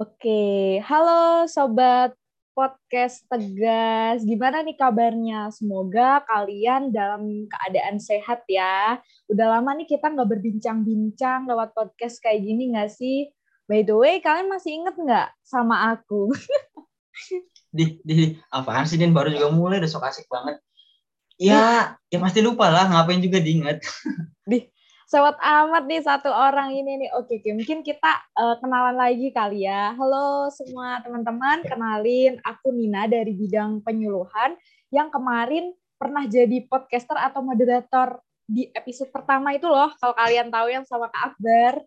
Oke, halo sobat podcast Tegas. Gimana nih kabarnya? Semoga kalian dalam keadaan sehat ya. Udah lama nih kita nggak berbincang-bincang lewat podcast kayak gini nggak sih? By the way, kalian masih inget nggak sama aku? di, di apaan sih Din baru juga mulai udah sok asik banget. Ya, ya pasti lupa lah ngapain juga diingat. Di Sewot amat nih satu orang ini nih. Oke, oke. mungkin kita uh, kenalan lagi kali ya. Halo semua teman-teman, kenalin aku Nina dari bidang penyuluhan yang kemarin pernah jadi podcaster atau moderator di episode pertama itu loh. Kalau kalian tahu yang sama Kak Akbar.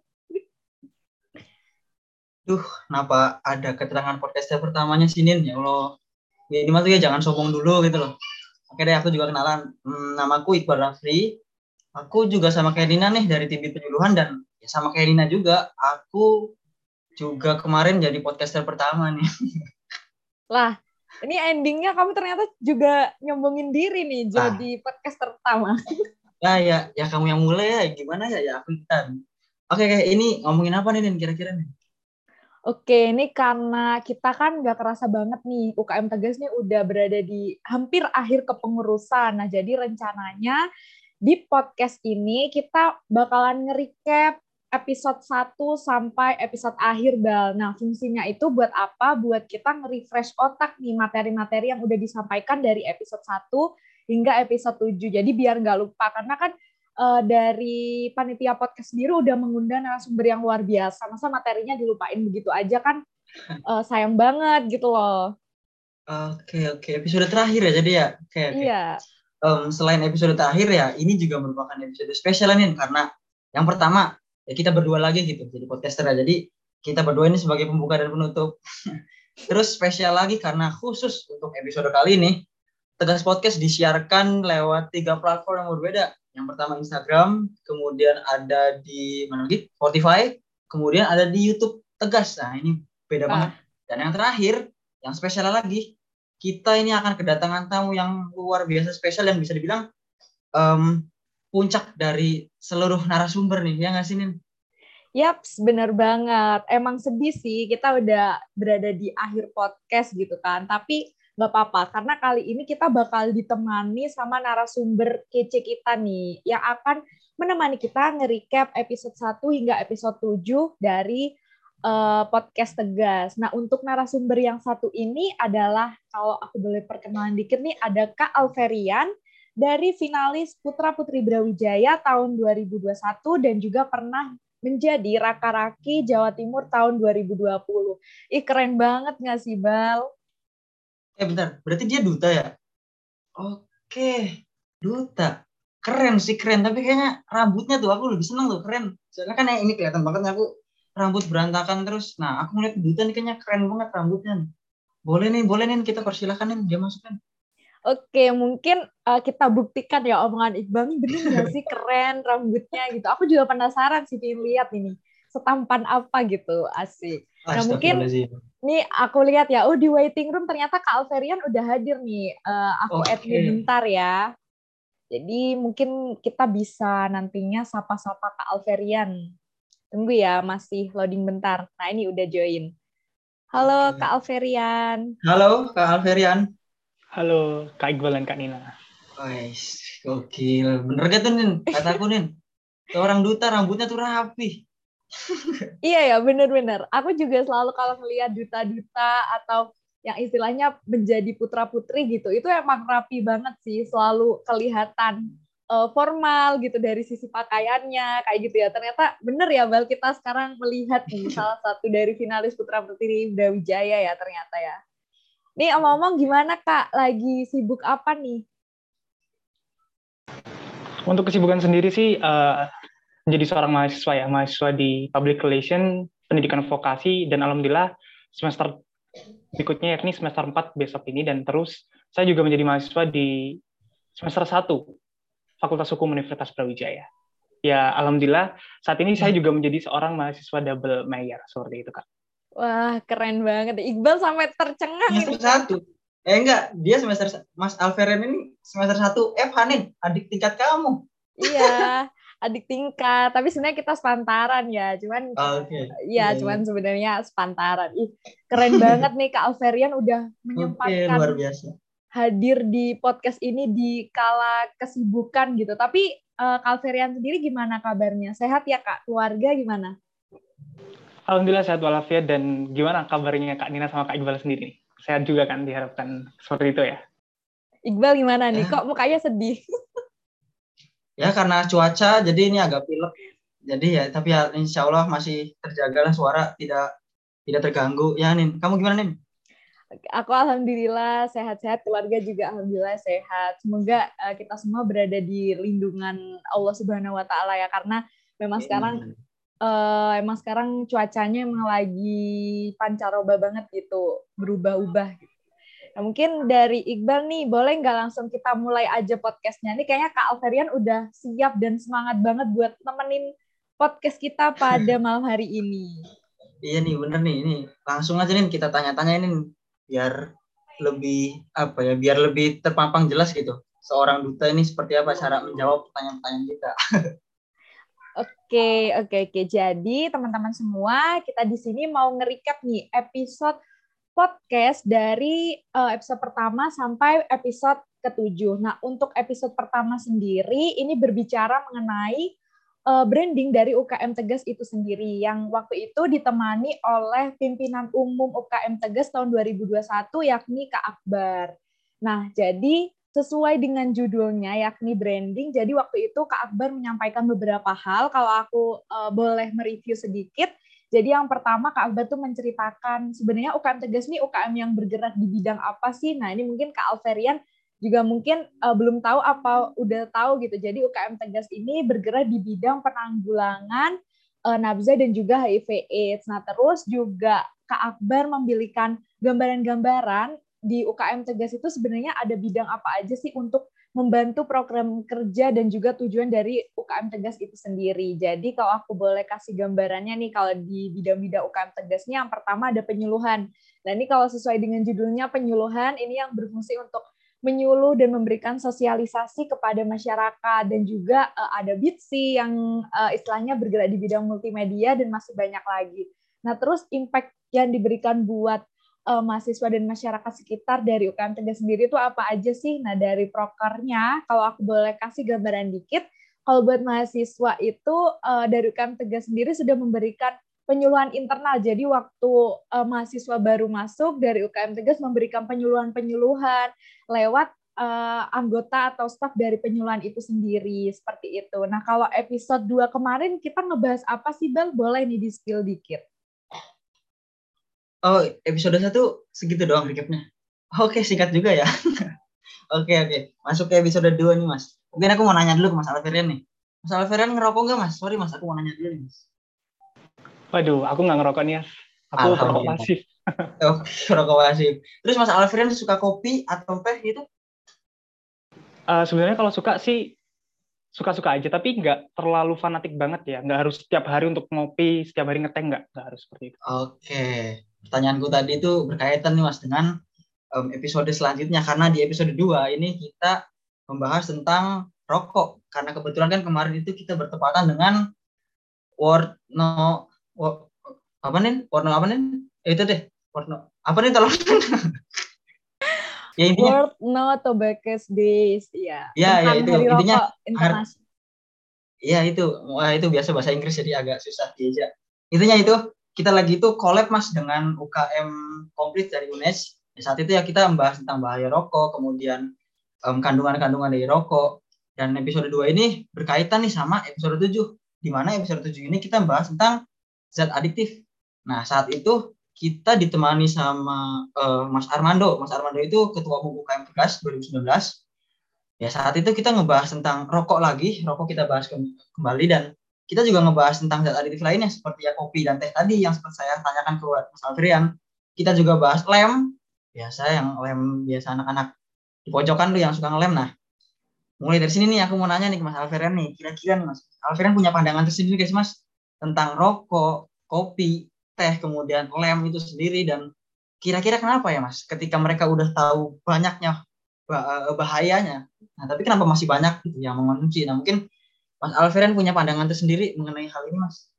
Duh, kenapa ada keterangan podcaster pertamanya sini ya Allah. Ini mah ya jangan sombong dulu gitu loh. Oke deh, aku juga kenalan. Hmm, namaku Iqbal Rafli, aku juga sama kayak Nina nih dari tim penyuluhan dan ya sama kayak Nina juga. Aku juga kemarin jadi podcaster pertama nih. Lah ini endingnya kamu ternyata juga nyombongin diri nih jadi ah. podcaster pertama. Ya ya ya kamu yang mulai ya. Gimana ya? Ya aku ikutan. Oke kayak ini ngomongin apa nih Nin kira-kira nih? Oke, ini karena kita kan nggak kerasa banget nih, UKM Tegas nih udah berada di hampir akhir kepengurusan. Nah, jadi rencananya di podcast ini kita bakalan nge-recap episode 1 sampai episode akhir, Bal. Nah, fungsinya itu buat apa? Buat kita nge-refresh otak nih materi-materi yang udah disampaikan dari episode 1 hingga episode 7. Jadi biar nggak lupa. Karena kan uh, dari panitia podcast sendiri udah mengundang narasumber yang luar biasa. Masa materinya dilupain begitu aja kan uh, sayang banget gitu loh. Oke, oke. Episode terakhir ya jadi ya? Okay, okay. Iya um, selain episode terakhir ya, ini juga merupakan episode spesial nih karena yang pertama ya kita berdua lagi gitu jadi podcaster ya. Jadi kita berdua ini sebagai pembuka dan penutup. Terus spesial lagi karena khusus untuk episode kali ini Tegas Podcast disiarkan lewat tiga platform yang berbeda. Yang pertama Instagram, kemudian ada di mana lagi? Spotify, kemudian ada di YouTube Tegas. Nah, ini beda ah. banget. Dan yang terakhir, yang spesial lagi, kita ini akan kedatangan tamu yang luar biasa spesial yang bisa dibilang um, puncak dari seluruh narasumber nih, ya nggak sih, Nin? Yaps, bener banget. Emang sedih sih, kita udah berada di akhir podcast gitu kan. Tapi nggak apa-apa, karena kali ini kita bakal ditemani sama narasumber kece kita nih, yang akan menemani kita nge-recap episode 1 hingga episode 7 dari uh, podcast Tegas. Nah, untuk narasumber yang satu ini adalah kalau aku boleh perkenalan dikit nih ada Kak Alverian dari finalis Putra Putri Brawijaya tahun 2021 dan juga pernah menjadi Raka-Raki Jawa Timur tahun 2020. Ih, keren banget nggak sih, Bal? Eh, bentar. Berarti dia duta ya? Oke, duta. Keren sih, keren. Tapi kayaknya rambutnya tuh aku lebih seneng tuh, keren. Soalnya kan ini kelihatan banget aku rambut berantakan terus. Nah, aku ngeliat duta nih kayaknya keren banget rambutnya. Boleh nih, boleh nih kita persilahkan nih dia masukkan. Oke, mungkin uh, kita buktikan ya omongan Iqbal ini bener gak sih keren rambutnya gitu. Aku juga penasaran sih pengen lihat ini setampan apa gitu, asik. Nah mungkin nih aku lihat ya, oh di waiting room ternyata Kak Alverian udah hadir nih. Uh, aku okay. admin bentar ya. Jadi mungkin kita bisa nantinya sapa-sapa Kak Alverian. Tunggu ya, masih loading bentar. Nah, ini udah join. Halo, Kak Alverian. Halo, Kak Alverian. Halo, Kak Iqbal dan Kak Nina. Guys, gokil. Bener gak tuh, Nin? Kataku, Nin. Orang duta rambutnya tuh rapi. iya ya, bener-bener. Aku juga selalu kalau ngeliat duta-duta atau yang istilahnya menjadi putra-putri gitu, itu emang rapi banget sih. Selalu kelihatan uh, formal gitu dari sisi pakaiannya kayak gitu ya. Ternyata bener ya Bal kita sekarang melihat nih salah satu dari finalis putra putri Brawijaya ya ternyata ya. Nih omong-omong gimana kak? Lagi sibuk apa nih? Untuk kesibukan sendiri sih uh, menjadi seorang mahasiswa ya mahasiswa di public relation pendidikan vokasi dan alhamdulillah semester berikutnya yakni semester 4 besok ini dan terus saya juga menjadi mahasiswa di semester 1 Fakultas Hukum Universitas Brawijaya. Ya, alhamdulillah saat ini saya juga menjadi seorang mahasiswa double major seperti itu, Kak. Wah, keren banget. Iqbal sampai tercengang semester ini. satu. Eh enggak, dia semester Mas Alveren ini semester satu F Hanin, adik tingkat kamu. Iya. adik tingkat tapi sebenarnya kita sepantaran ya cuman oh, okay. ya yeah, cuman yeah. sebenarnya sepantaran ih keren banget nih kak Alverian udah menyempatkan okay, luar biasa. Hadir di podcast ini di kala kesibukan gitu tapi uh, kak Alverian sendiri gimana kabarnya sehat ya kak keluarga gimana Alhamdulillah sehat walafiat dan gimana kabarnya Kak Nina sama Kak Iqbal sendiri? Sehat juga kan diharapkan seperti itu ya? Iqbal gimana nih? Ya. Kok mukanya sedih? ya karena cuaca jadi ini agak pilek jadi ya tapi ya insya Allah masih terjaga lah suara tidak tidak terganggu ya nih kamu gimana nih aku alhamdulillah sehat-sehat keluarga juga alhamdulillah sehat semoga uh, kita semua berada di lindungan Allah Subhanahu Wa Taala ya karena memang Amin. sekarang uh, emang sekarang cuacanya emang lagi pancaroba banget gitu berubah-ubah gitu Nah, mungkin dari Iqbal nih, boleh nggak langsung kita mulai aja podcastnya? Ini kayaknya Kak Alverian udah siap dan semangat banget buat nemenin podcast kita pada malam hari ini. Iya nih, bener nih. Ini langsung aja nih kita tanya-tanya ini biar lebih apa ya, biar lebih terpampang jelas gitu. Seorang duta ini seperti apa cara menjawab pertanyaan-pertanyaan kita. Oke, oke, oke. Jadi teman-teman semua, kita di sini mau nge-recap nih episode podcast dari uh, episode pertama sampai episode ketujuh. Nah, untuk episode pertama sendiri ini berbicara mengenai uh, branding dari UKM Tegas itu sendiri yang waktu itu ditemani oleh pimpinan umum UKM Tegas tahun 2021 yakni Kak Akbar. Nah, jadi sesuai dengan judulnya yakni branding. Jadi waktu itu Kak Akbar menyampaikan beberapa hal. Kalau aku uh, boleh mereview sedikit, jadi yang pertama Kak Akbar tuh menceritakan sebenarnya UKM Tegas ini UKM yang bergerak di bidang apa sih? Nah ini mungkin Kak Alverian juga mungkin uh, belum tahu apa udah tahu gitu. Jadi UKM Tegas ini bergerak di bidang penanggulangan uh, nabza dan juga HIV/AIDS. Nah terus juga Kak Akbar memilihkan gambaran-gambaran di UKM Tegas itu sebenarnya ada bidang apa aja sih untuk membantu program kerja dan juga tujuan dari UKM Tegas itu sendiri. Jadi kalau aku boleh kasih gambarannya nih kalau di bidang-bidang UKM Tegasnya yang pertama ada penyuluhan. Nah ini kalau sesuai dengan judulnya penyuluhan ini yang berfungsi untuk menyuluh dan memberikan sosialisasi kepada masyarakat dan juga uh, ada BITSI yang uh, istilahnya bergerak di bidang multimedia dan masih banyak lagi. Nah terus impact yang diberikan buat uh, mahasiswa dan masyarakat sekitar dari UKM Tegas sendiri itu apa aja sih? Nah, dari prokernya, kalau aku boleh kasih gambaran dikit, kalau buat mahasiswa itu uh, dari UKM Tegas sendiri sudah memberikan penyuluhan internal. Jadi waktu uh, mahasiswa baru masuk dari UKM Tegas memberikan penyuluhan-penyuluhan lewat uh, anggota atau staf dari penyuluhan itu sendiri seperti itu. Nah, kalau episode 2 kemarin kita ngebahas apa sih, Bel? Boleh nih di-spill dikit. Oh, episode satu segitu doang recapnya. Oke, singkat juga ya. oke, oke. Masuk ke episode 2 nih, Mas. Mungkin aku mau nanya dulu ke Mas Alverian nih. Mas Alverian ngerokok nggak, Mas? Sorry, Mas. Aku mau nanya dulu nih, Mas. Waduh, aku nggak ngerokok nih, Mas. Aku perokok pasif. oh, perokok pasif. Terus Mas Alverian suka kopi atau teh gitu? Uh, sebenarnya kalau suka sih suka-suka aja, tapi nggak terlalu fanatik banget ya. Nggak harus setiap hari untuk ngopi, setiap hari ngeteh nggak, nggak harus seperti itu. Oke pertanyaanku tadi itu berkaitan nih Mas dengan um, episode selanjutnya karena di episode 2 ini kita membahas tentang rokok karena kebetulan kan kemarin itu kita bertepatan dengan apa nih warno apa nih eh, itu deh warno apa nih tolong ya intinya World No Tobacco Days ya ya ya itu intinya Iya itu, wah itu biasa bahasa Inggris jadi agak susah diajak. Intinya itu kita lagi itu collab mas dengan UKM komplit dari UNES. Di saat itu ya kita membahas tentang bahaya rokok, kemudian um, kandungan-kandungan dari rokok. Dan episode 2 ini berkaitan nih sama episode 7. Di mana episode 7 ini kita membahas tentang zat adiktif. Nah, saat itu kita ditemani sama uh, Mas Armando. Mas Armando itu ketua umum UKM Tegas 2019. Ya saat itu kita ngebahas tentang rokok lagi, rokok kita bahas kembali dan kita juga ngebahas tentang zat aditif lainnya seperti ya kopi dan teh tadi yang seperti saya tanyakan ke Mas Alfrian. Kita juga bahas lem, biasa yang lem biasa anak-anak di pojokan tuh yang suka ngelem. Nah, mulai dari sini nih aku mau nanya nih ke Mas Alfrian nih, kira-kira nih Mas, Alfrian punya pandangan tersendiri guys Mas tentang rokok, kopi, teh, kemudian lem itu sendiri dan kira-kira kenapa ya Mas ketika mereka udah tahu banyaknya bahayanya, nah tapi kenapa masih banyak gitu yang mengonsumsi? Nah mungkin Mas Alfiran punya pandangan tersendiri mengenai hal ini, Mas?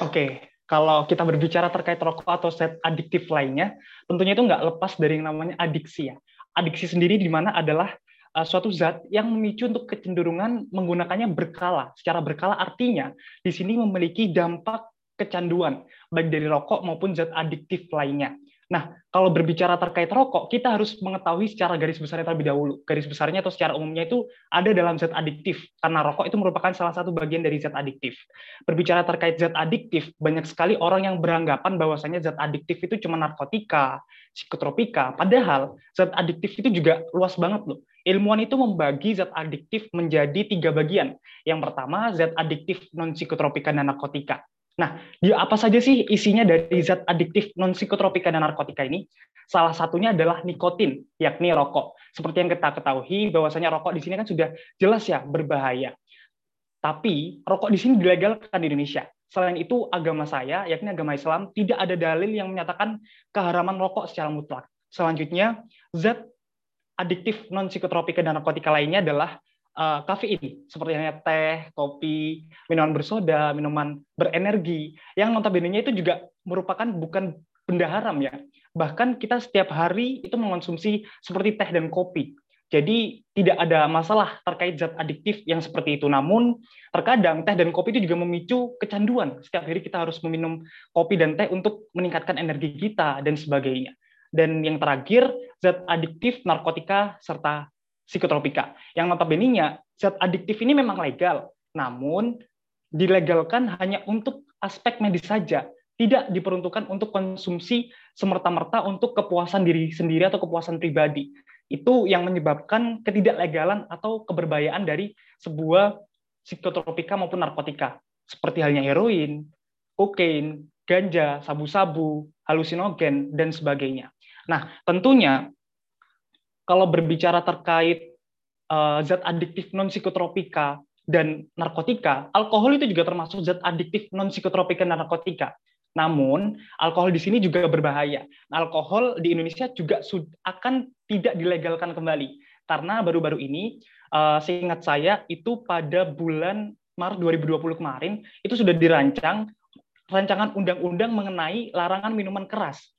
Oke, kalau kita berbicara terkait rokok atau zat adiktif lainnya, tentunya itu nggak lepas dari yang namanya adiksi ya. Adiksi sendiri di mana adalah uh, suatu zat yang memicu untuk kecenderungan menggunakannya berkala. Secara berkala artinya di sini memiliki dampak kecanduan baik dari rokok maupun zat adiktif lainnya. Nah, kalau berbicara terkait rokok, kita harus mengetahui secara garis besarnya terlebih dahulu. Garis besarnya atau secara umumnya itu ada dalam zat adiktif, karena rokok itu merupakan salah satu bagian dari zat adiktif. Berbicara terkait zat adiktif, banyak sekali orang yang beranggapan bahwasanya zat adiktif itu cuma narkotika, psikotropika, padahal zat adiktif itu juga luas banget loh. Ilmuwan itu membagi zat adiktif menjadi tiga bagian. Yang pertama, zat adiktif non-psikotropika dan narkotika. Nah, di apa saja sih isinya dari zat adiktif non psikotropika dan narkotika ini? Salah satunya adalah nikotin, yakni rokok. Seperti yang kita ketahui, bahwasanya rokok di sini kan sudah jelas ya berbahaya. Tapi rokok di sini dilegalkan di Indonesia. Selain itu, agama saya, yakni agama Islam, tidak ada dalil yang menyatakan keharaman rokok secara mutlak. Selanjutnya, zat adiktif non psikotropika dan narkotika lainnya adalah uh, kafein seperti teh, kopi, minuman bersoda, minuman berenergi yang notabene-nya itu juga merupakan bukan benda haram ya. Bahkan kita setiap hari itu mengonsumsi seperti teh dan kopi. Jadi tidak ada masalah terkait zat adiktif yang seperti itu. Namun terkadang teh dan kopi itu juga memicu kecanduan. Setiap hari kita harus meminum kopi dan teh untuk meningkatkan energi kita dan sebagainya. Dan yang terakhir, zat adiktif, narkotika, serta psikotropika. Yang notabene-nya zat adiktif ini memang legal, namun dilegalkan hanya untuk aspek medis saja, tidak diperuntukkan untuk konsumsi semerta-merta untuk kepuasan diri sendiri atau kepuasan pribadi. Itu yang menyebabkan ketidaklegalan atau keberbahayaan dari sebuah psikotropika maupun narkotika, seperti halnya heroin, kokain, ganja, sabu-sabu, halusinogen, dan sebagainya. Nah, tentunya kalau berbicara terkait uh, zat adiktif non psikotropika dan narkotika, alkohol itu juga termasuk zat adiktif non psikotropika dan narkotika. Namun, alkohol di sini juga berbahaya. Alkohol di Indonesia juga akan tidak dilegalkan kembali karena baru-baru ini, uh, seingat saya itu pada bulan Maret 2020 kemarin itu sudah dirancang rancangan undang-undang mengenai larangan minuman keras.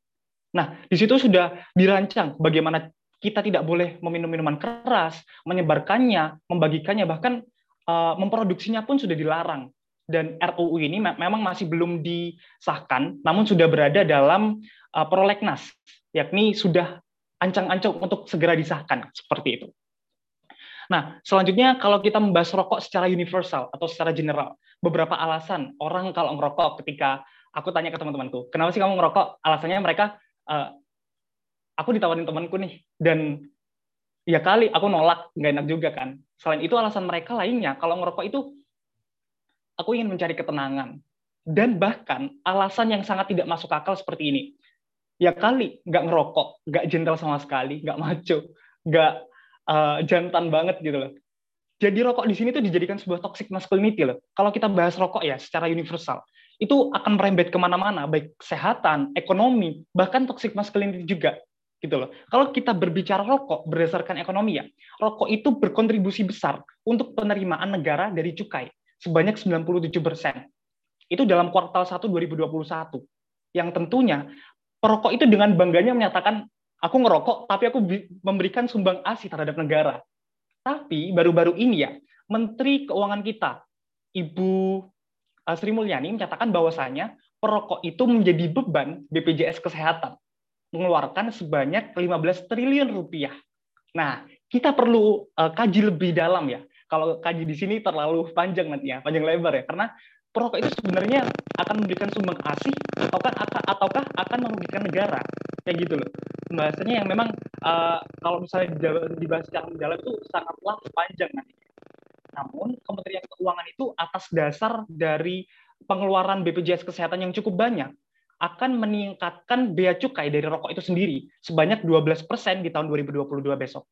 Nah, di situ sudah dirancang bagaimana kita tidak boleh meminum minuman keras, menyebarkannya, membagikannya, bahkan uh, memproduksinya pun sudah dilarang. Dan RUU ini memang masih belum disahkan, namun sudah berada dalam uh, prolegnas, yakni sudah ancang-ancang untuk segera disahkan, seperti itu. Nah, selanjutnya kalau kita membahas rokok secara universal atau secara general, beberapa alasan orang kalau ngerokok ketika aku tanya ke teman-temanku, kenapa sih kamu ngerokok? Alasannya mereka uh, aku ditawarin temanku nih dan ya kali aku nolak nggak enak juga kan. Selain itu alasan mereka lainnya kalau ngerokok itu aku ingin mencari ketenangan. Dan bahkan alasan yang sangat tidak masuk akal seperti ini. Ya kali nggak ngerokok nggak gentle sama sekali nggak maco nggak uh, jantan banget gitu loh. Jadi rokok di sini tuh dijadikan sebuah toxic masculinity loh. Kalau kita bahas rokok ya secara universal itu akan merembet ke mana-mana baik kesehatan ekonomi bahkan toxic masculinity juga gitu loh. Kalau kita berbicara rokok berdasarkan ekonomi ya, rokok itu berkontribusi besar untuk penerimaan negara dari cukai sebanyak 97 persen. Itu dalam kuartal 1 2021. Yang tentunya perokok itu dengan bangganya menyatakan aku ngerokok tapi aku memberikan sumbang asi terhadap negara. Tapi baru-baru ini ya, Menteri Keuangan kita, Ibu Sri Mulyani menyatakan bahwasanya perokok itu menjadi beban BPJS Kesehatan mengeluarkan sebanyak 15 triliun rupiah. Nah, kita perlu uh, kaji lebih dalam ya. Kalau kaji di sini terlalu panjang nanti ya, panjang lebar ya, karena perokok itu sebenarnya akan memberikan sumbang asih ataukah ataukah akan merugikan negara kayak gitu loh bahasanya yang memang uh, kalau misalnya dibahas secara mendalam itu sangatlah panjang nanti namun Kementerian Keuangan itu atas dasar dari pengeluaran BPJS Kesehatan yang cukup banyak akan meningkatkan bea cukai dari rokok itu sendiri sebanyak 12% di tahun 2022 besok.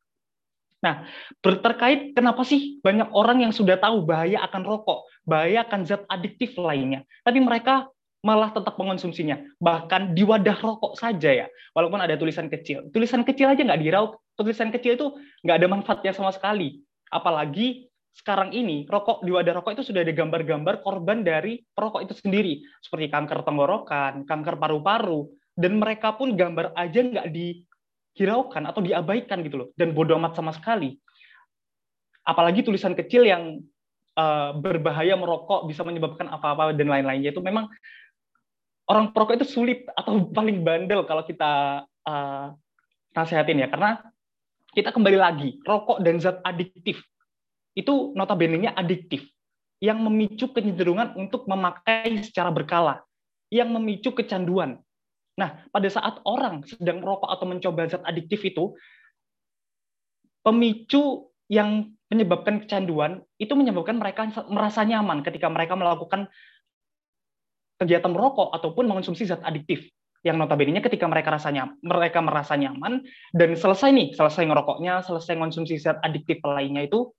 Nah, terkait kenapa sih banyak orang yang sudah tahu bahaya akan rokok, bahaya akan zat adiktif lainnya, tapi mereka malah tetap mengonsumsinya. Bahkan di wadah rokok saja ya, walaupun ada tulisan kecil. Tulisan kecil aja nggak diraup, tulisan kecil itu nggak ada manfaatnya sama sekali. Apalagi sekarang ini rokok di wadah rokok itu sudah ada gambar-gambar korban dari perokok itu sendiri. Seperti kanker tenggorokan, kanker paru-paru dan mereka pun gambar aja nggak dihiraukan atau diabaikan gitu loh. Dan bodoh amat sama sekali. Apalagi tulisan kecil yang uh, berbahaya merokok bisa menyebabkan apa-apa dan lain-lainnya. Itu memang orang perokok itu sulit atau paling bandel kalau kita uh, nasihatin ya. Karena kita kembali lagi rokok dan zat adiktif itu notabene-nya adiktif yang memicu kecenderungan untuk memakai secara berkala, yang memicu kecanduan. Nah, pada saat orang sedang merokok atau mencoba zat adiktif itu, pemicu yang menyebabkan kecanduan itu menyebabkan mereka merasa nyaman ketika mereka melakukan kegiatan merokok ataupun mengonsumsi zat adiktif yang notabene ketika mereka rasanya mereka merasa nyaman dan selesai nih selesai ngerokoknya selesai mengonsumsi zat adiktif lainnya itu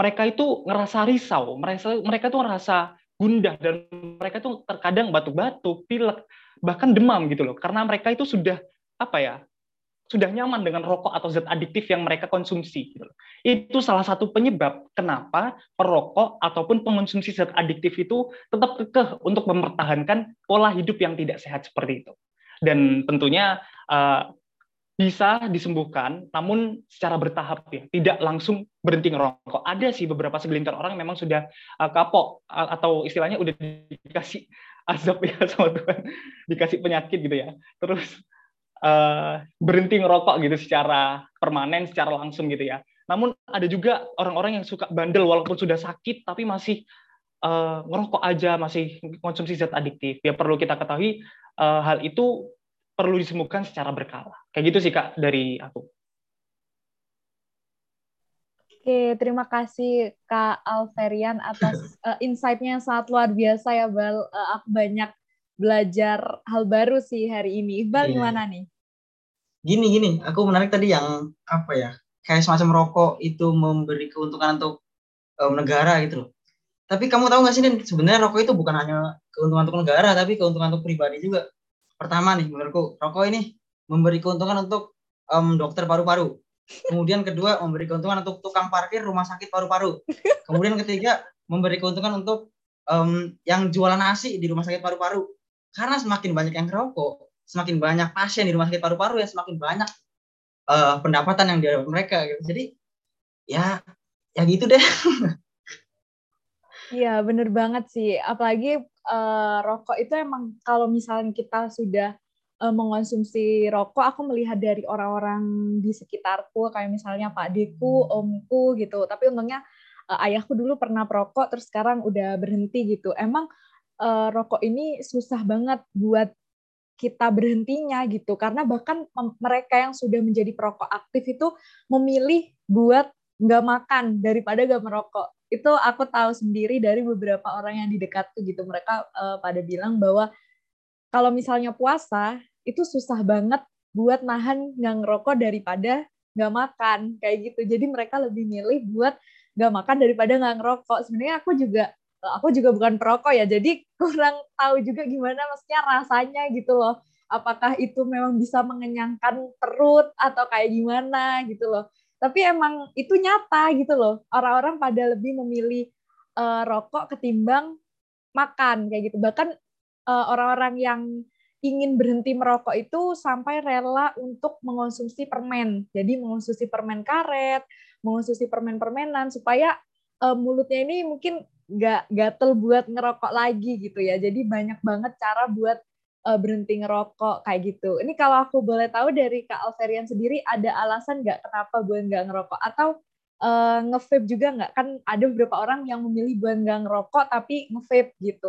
mereka itu ngerasa risau, mereka mereka tuh ngerasa gundah dan mereka tuh terkadang batuk-batuk, pilek, bahkan demam gitu loh. Karena mereka itu sudah apa ya? sudah nyaman dengan rokok atau zat adiktif yang mereka konsumsi. Gitu. Itu salah satu penyebab kenapa perokok ataupun pengonsumsi zat adiktif itu tetap kekeh untuk mempertahankan pola hidup yang tidak sehat seperti itu. Dan tentunya uh, bisa disembuhkan, namun secara bertahap ya, tidak langsung berhenti ngerokok. Ada sih beberapa segelintir orang memang sudah uh, kapok atau istilahnya udah dikasih azab ya sama Tuhan, dikasih penyakit gitu ya. Terus uh, berhenti ngerokok gitu secara permanen, secara langsung gitu ya. Namun ada juga orang-orang yang suka bandel walaupun sudah sakit tapi masih uh, ngerokok aja, masih konsumsi zat adiktif. Ya perlu kita ketahui uh, hal itu perlu disembuhkan secara berkala. Kayak gitu sih Kak dari aku. Oke, terima kasih Kak Alverian atas uh, insight-nya yang sangat luar biasa ya, Bal. Uh, aku banyak belajar hal baru sih hari ini. Bal, yeah. gimana nih? Gini, gini. Aku menarik tadi yang apa ya, kayak semacam rokok itu memberi keuntungan untuk um, negara gitu loh. Tapi kamu tahu nggak sih, sebenarnya rokok itu bukan hanya keuntungan untuk negara, tapi keuntungan untuk pribadi juga pertama nih menurutku rokok ini memberi keuntungan untuk um, dokter paru-paru. Kemudian kedua memberi keuntungan untuk tukang parkir rumah sakit paru-paru. Kemudian ketiga memberi keuntungan untuk um, yang jualan nasi di rumah sakit paru-paru. Karena semakin banyak yang rokok, semakin banyak pasien di rumah sakit paru-paru ya semakin banyak uh, pendapatan yang didapat mereka. Gitu. Jadi ya ya gitu deh. Iya, bener banget sih. Apalagi uh, rokok itu emang kalau misalnya kita sudah uh, mengonsumsi rokok, aku melihat dari orang-orang di sekitarku, kayak misalnya Pak Deku, Omku gitu. Tapi untungnya uh, ayahku dulu pernah perokok, terus sekarang udah berhenti gitu. Emang uh, rokok ini susah banget buat kita berhentinya gitu karena bahkan mereka yang sudah menjadi perokok aktif itu memilih buat nggak makan daripada nggak merokok itu aku tahu sendiri dari beberapa orang yang di dekatku gitu. Mereka uh, pada bilang bahwa kalau misalnya puasa itu susah banget buat nahan nggak ngerokok daripada nggak makan kayak gitu. Jadi mereka lebih milih buat nggak makan daripada nggak ngerokok. Sebenarnya aku juga aku juga bukan perokok ya jadi kurang tahu juga gimana maksudnya rasanya gitu loh. Apakah itu memang bisa mengenyangkan perut atau kayak gimana gitu loh tapi emang itu nyata gitu loh. Orang-orang pada lebih memilih uh, rokok ketimbang makan kayak gitu. Bahkan uh, orang-orang yang ingin berhenti merokok itu sampai rela untuk mengonsumsi permen. Jadi mengonsumsi permen karet mengonsumsi permen-permenan supaya uh, mulutnya ini mungkin nggak gatel buat ngerokok lagi gitu ya. Jadi banyak banget cara buat uh, berhenti ngerokok kayak gitu. Ini kalau aku boleh tahu dari Kak Alverian sendiri ada alasan nggak kenapa buat nggak ngerokok atau uh, nge-vape juga nggak? Kan ada beberapa orang yang memilih buat nggak ngerokok tapi nge-vape gitu.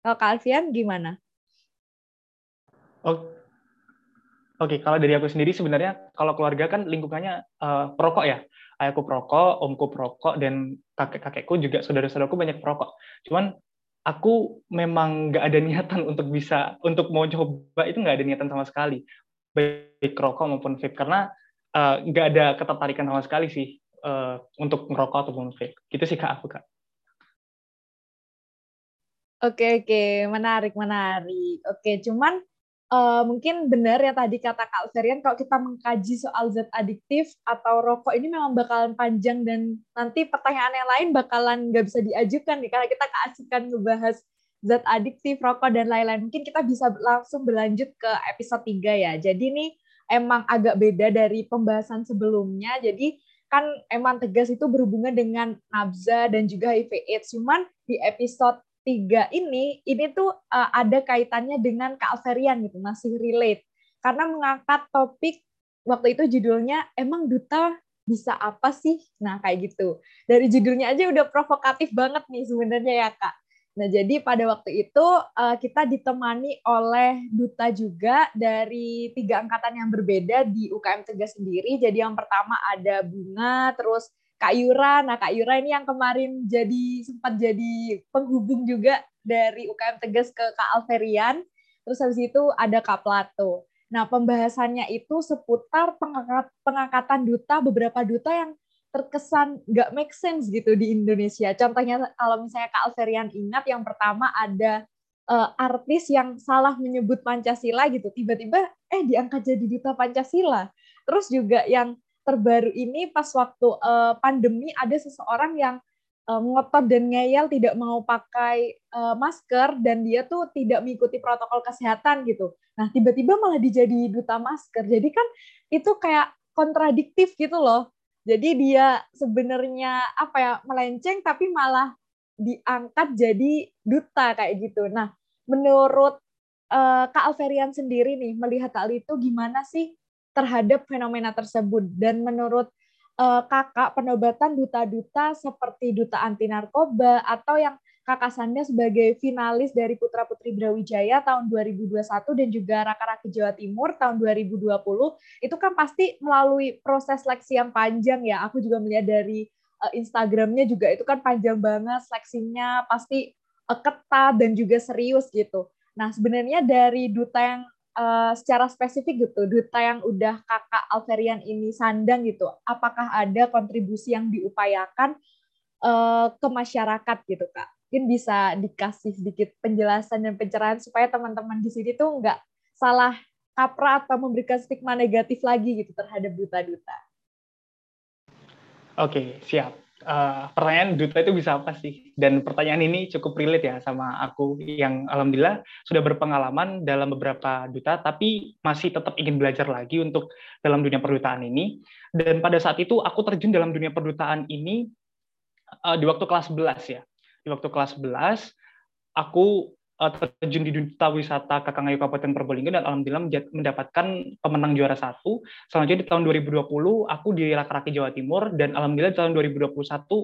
Kalau Kak Alfian gimana? Oke, okay, kalau dari aku sendiri sebenarnya kalau keluarga kan lingkungannya uh, perokok ya. Ayahku perokok, omku perokok, dan kakek-kakekku juga saudara-saudaraku banyak perokok. Cuman aku memang nggak ada niatan untuk bisa untuk mau coba itu nggak ada niatan sama sekali. Baik rokok maupun vape. Karena uh, nggak ada ketertarikan sama sekali sih uh, untuk merokok ataupun vape. Gitu sih kak aku kak. Oke oke. Menarik menarik. Oke cuman uh, mungkin benar ya tadi kata Kak Alverian kalau kita mengkaji soal zat adiktif atau rokok ini memang bakalan panjang dan nanti pertanyaan yang lain bakalan nggak bisa diajukan nih karena kita keasikan ngebahas zat adiktif, rokok dan lain-lain. Mungkin kita bisa langsung berlanjut ke episode 3 ya. Jadi ini emang agak beda dari pembahasan sebelumnya. Jadi kan emang tegas itu berhubungan dengan nabza dan juga HIV AIDS. Cuman di episode tiga ini ini tuh uh, ada kaitannya dengan Kak Alverian gitu masih relate. Karena mengangkat topik waktu itu judulnya emang duta bisa apa sih? Nah kayak gitu. Dari judulnya aja udah provokatif banget nih sebenarnya ya kak. Nah jadi pada waktu itu uh, kita ditemani oleh duta juga dari tiga angkatan yang berbeda di UKM Tegas sendiri. Jadi yang pertama ada bunga terus Kak Yura. Nah, Kak Yura ini yang kemarin jadi sempat jadi penghubung juga dari UKM Tegas ke Kak Alverian. Terus habis itu ada Kak Plato. Nah, pembahasannya itu seputar pengangkat, pengangkatan duta, beberapa duta yang terkesan nggak make sense gitu di Indonesia. Contohnya kalau misalnya Kak Alverian ingat, yang pertama ada uh, artis yang salah menyebut Pancasila gitu. Tiba-tiba eh diangkat jadi duta Pancasila. Terus juga yang terbaru ini pas waktu uh, pandemi ada seseorang yang uh, ngotot dan ngeyel tidak mau pakai uh, masker dan dia tuh tidak mengikuti protokol kesehatan gitu. Nah, tiba-tiba malah dijadi duta masker. Jadi kan itu kayak kontradiktif gitu loh. Jadi dia sebenarnya apa ya melenceng tapi malah diangkat jadi duta kayak gitu. Nah, menurut uh, Kak Alverian sendiri nih melihat hal itu gimana sih terhadap fenomena tersebut. Dan menurut uh, kakak, penobatan duta-duta seperti duta anti narkoba atau yang kakak Sanda sebagai finalis dari Putra Putri Brawijaya tahun 2021 dan juga Raka Raki Jawa Timur tahun 2020 itu kan pasti melalui proses seleksi yang panjang ya. Aku juga melihat dari uh, Instagramnya juga itu kan panjang banget seleksinya pasti uh, ketat dan juga serius gitu. Nah sebenarnya dari duta yang uh, secara spesifik gitu, duta yang udah kakak Alverian ini sandang gitu, apakah ada kontribusi yang diupayakan uh, ke masyarakat gitu kak? Mungkin bisa dikasih sedikit penjelasan dan pencerahan supaya teman-teman di sini tuh nggak salah kaprah atau memberikan stigma negatif lagi gitu terhadap duta-duta. Oke, siap uh, pertanyaan duta itu bisa apa sih? Dan pertanyaan ini cukup relate ya sama aku yang alhamdulillah sudah berpengalaman dalam beberapa duta, tapi masih tetap ingin belajar lagi untuk dalam dunia perdutaan ini. Dan pada saat itu aku terjun dalam dunia perdutaan ini uh, di waktu kelas 11 ya. Di waktu kelas 11 aku uh, terjun di duta wisata Kakangayu Kabupaten Probolinggo dan alhamdulillah mendapatkan pemenang juara satu. Selanjutnya di tahun 2020 aku di Raki Jawa Timur dan alhamdulillah di tahun 2021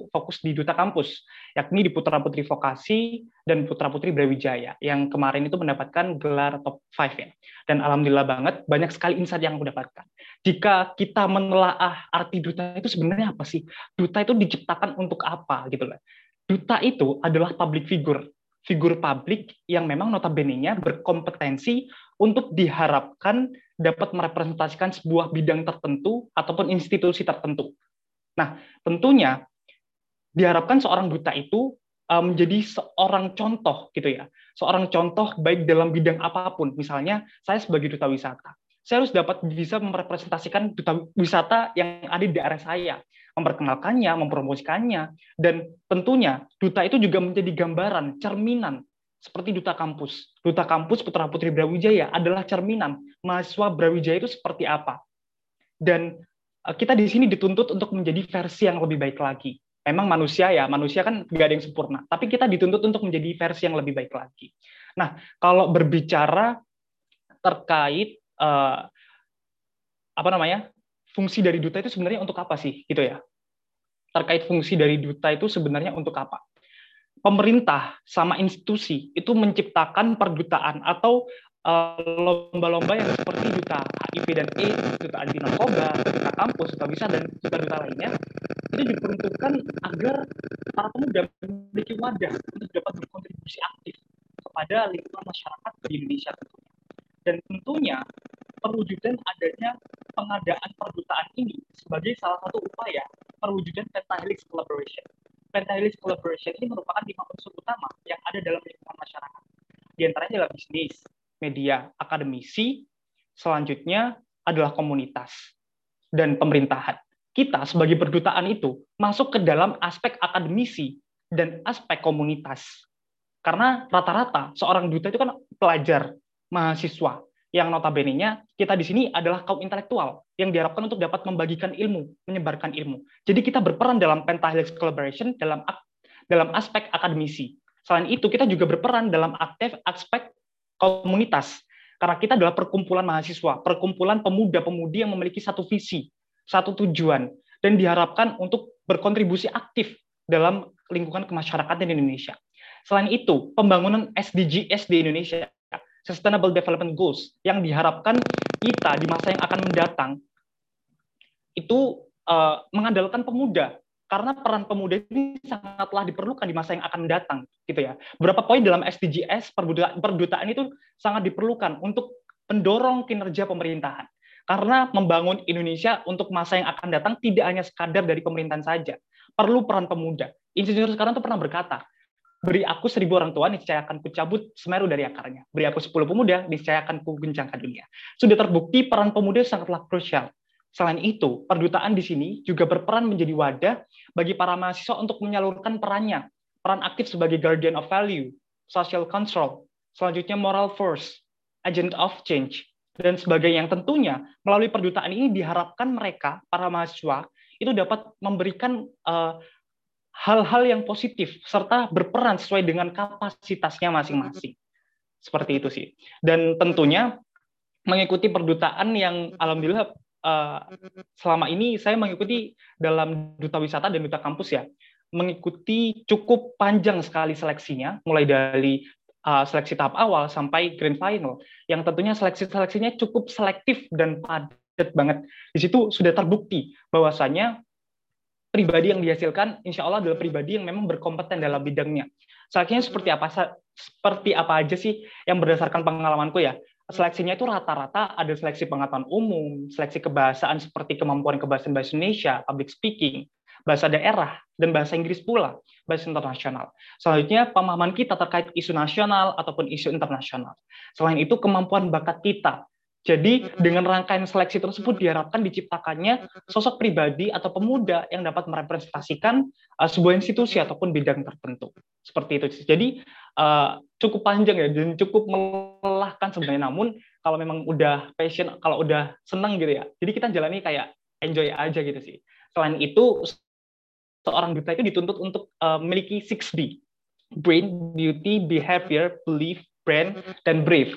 fokus di duta kampus, yakni di Putra Putri Vokasi dan Putra Putri Brawijaya yang kemarin itu mendapatkan gelar top 5 ya. Dan alhamdulillah banget banyak sekali insight yang aku dapatkan. Jika kita menelaah arti duta itu sebenarnya apa sih? Duta itu diciptakan untuk apa gitu lah. Duta itu adalah public figure figur publik yang memang notabene-nya berkompetensi untuk diharapkan dapat merepresentasikan sebuah bidang tertentu ataupun institusi tertentu. Nah, tentunya diharapkan seorang duta itu uh, menjadi seorang contoh gitu ya. Seorang contoh baik dalam bidang apa pun. Misalnya saya sebagai duta wisata, saya harus dapat bisa merepresentasikan duta wisata yang ada di daerah saya memperkenalkannya, mempromosikannya, dan tentunya duta itu juga menjadi gambaran, cerminan seperti duta kampus. Duta kampus Putra Putri Brawijaya adalah cerminan mahasiswa Brawijaya itu seperti apa. Dan eh, kita di sini dituntut untuk menjadi versi yang lebih baik lagi. Memang manusia ya, manusia kan nggak ada yang sempurna. Tapi kita dituntut untuk menjadi versi yang lebih baik lagi. Nah, kalau berbicara terkait uh, apa namanya fungsi dari duta itu sebenarnya untuk apa sih gitu ya terkait fungsi dari duta itu sebenarnya untuk apa pemerintah sama institusi itu menciptakan perdutaan atau eh, lomba-lomba yang seperti duta HIV dan AIDS, duta anti narkoba, duta kampus, duta bisa dan duta-duta lainnya itu diperuntukkan agar para pemuda memiliki wadah untuk dapat berkontribusi aktif kepada lingkungan masyarakat di Indonesia tentunya. Dan tentunya perwujudan adanya pengadaan perdutaan ini sebagai salah satu upaya perwujudan pentahelix collaboration. Pentahelix collaboration ini merupakan lima unsur utama yang ada dalam lingkungan masyarakat. Di antaranya adalah bisnis, media, akademisi, selanjutnya adalah komunitas dan pemerintahan. Kita sebagai berdutaan itu masuk ke dalam aspek akademisi dan aspek komunitas. Karena rata-rata seorang duta itu kan pelajar, mahasiswa, yang notabene-nya kita di sini adalah kaum intelektual yang diharapkan untuk dapat membagikan ilmu, menyebarkan ilmu. Jadi kita berperan dalam pentahelix collaboration dalam dalam aspek akademisi. Selain itu kita juga berperan dalam aktif aspek komunitas karena kita adalah perkumpulan mahasiswa, perkumpulan pemuda-pemudi yang memiliki satu visi, satu tujuan dan diharapkan untuk berkontribusi aktif dalam lingkungan kemasyarakatan di Indonesia. Selain itu, pembangunan SDGs di Indonesia, Sustainable Development Goals, yang diharapkan kita di masa yang akan mendatang, itu uh, mengandalkan pemuda, karena peran pemuda ini sangatlah diperlukan di masa yang akan mendatang, gitu ya. Beberapa poin dalam SDGs perdutaan, itu sangat diperlukan untuk mendorong kinerja pemerintahan. Karena membangun Indonesia untuk masa yang akan datang tidak hanya sekadar dari pemerintahan saja, perlu peran pemuda. Insinyur sekarang tuh pernah berkata, Beri aku seribu orang tua, niscaya akan kucabut Semeru dari akarnya. Beri aku sepuluh pemuda, niscaya akan kuguncangkan dunia. Sudah terbukti peran pemuda sangatlah krusial. Selain itu, perdutaan di sini juga berperan menjadi wadah bagi para mahasiswa untuk menyalurkan perannya. Peran aktif sebagai guardian of value, social control, selanjutnya moral force, agent of change, dan sebagainya yang tentunya melalui perdutaan ini diharapkan mereka, para mahasiswa, itu dapat memberikan uh, hal-hal yang positif serta berperan sesuai dengan kapasitasnya masing-masing. Seperti itu sih. Dan tentunya mengikuti perdutaan yang alhamdulillah uh, selama ini saya mengikuti dalam duta wisata dan duta kampus ya. Mengikuti cukup panjang sekali seleksinya mulai dari uh, seleksi tahap awal sampai grand final yang tentunya seleksi-seleksinya cukup selektif dan padat banget. Di situ sudah terbukti bahwasanya pribadi yang dihasilkan insya Allah adalah pribadi yang memang berkompeten dalam bidangnya. Seleksinya seperti apa seperti apa aja sih yang berdasarkan pengalamanku ya. Seleksinya itu rata-rata ada seleksi pengetahuan umum, seleksi kebahasaan seperti kemampuan kebahasaan bahasa Indonesia, public speaking, bahasa daerah, dan bahasa Inggris pula, bahasa internasional. Selanjutnya, pemahaman kita terkait isu nasional ataupun isu internasional. Selain itu, kemampuan bakat kita, jadi dengan rangkaian seleksi tersebut diharapkan diciptakannya sosok pribadi atau pemuda yang dapat merepresentasikan uh, sebuah institusi ataupun bidang tertentu. Seperti itu. Jadi uh, cukup panjang ya dan cukup melelahkan sebenarnya. Namun kalau memang udah passion, kalau udah senang gitu ya. Jadi kita jalani kayak enjoy aja gitu sih. Selain itu seorang duta itu dituntut untuk uh, memiliki 6B. Brain, beauty, behavior, belief, brand, dan brave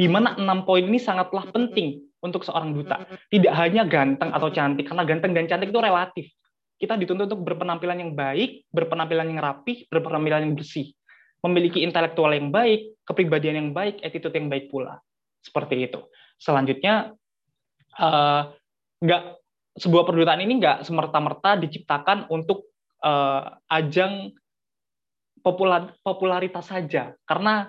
di mana enam poin ini sangatlah penting untuk seorang duta. Tidak hanya ganteng atau cantik, karena ganteng dan cantik itu relatif. Kita dituntut untuk berpenampilan yang baik, berpenampilan yang rapih, berpenampilan yang bersih. Memiliki intelektual yang baik, kepribadian yang baik, attitude yang baik pula. Seperti itu. Selanjutnya, uh, nggak sebuah perdutaan ini nggak semerta-merta diciptakan untuk uh, ajang popular, popularitas saja. Karena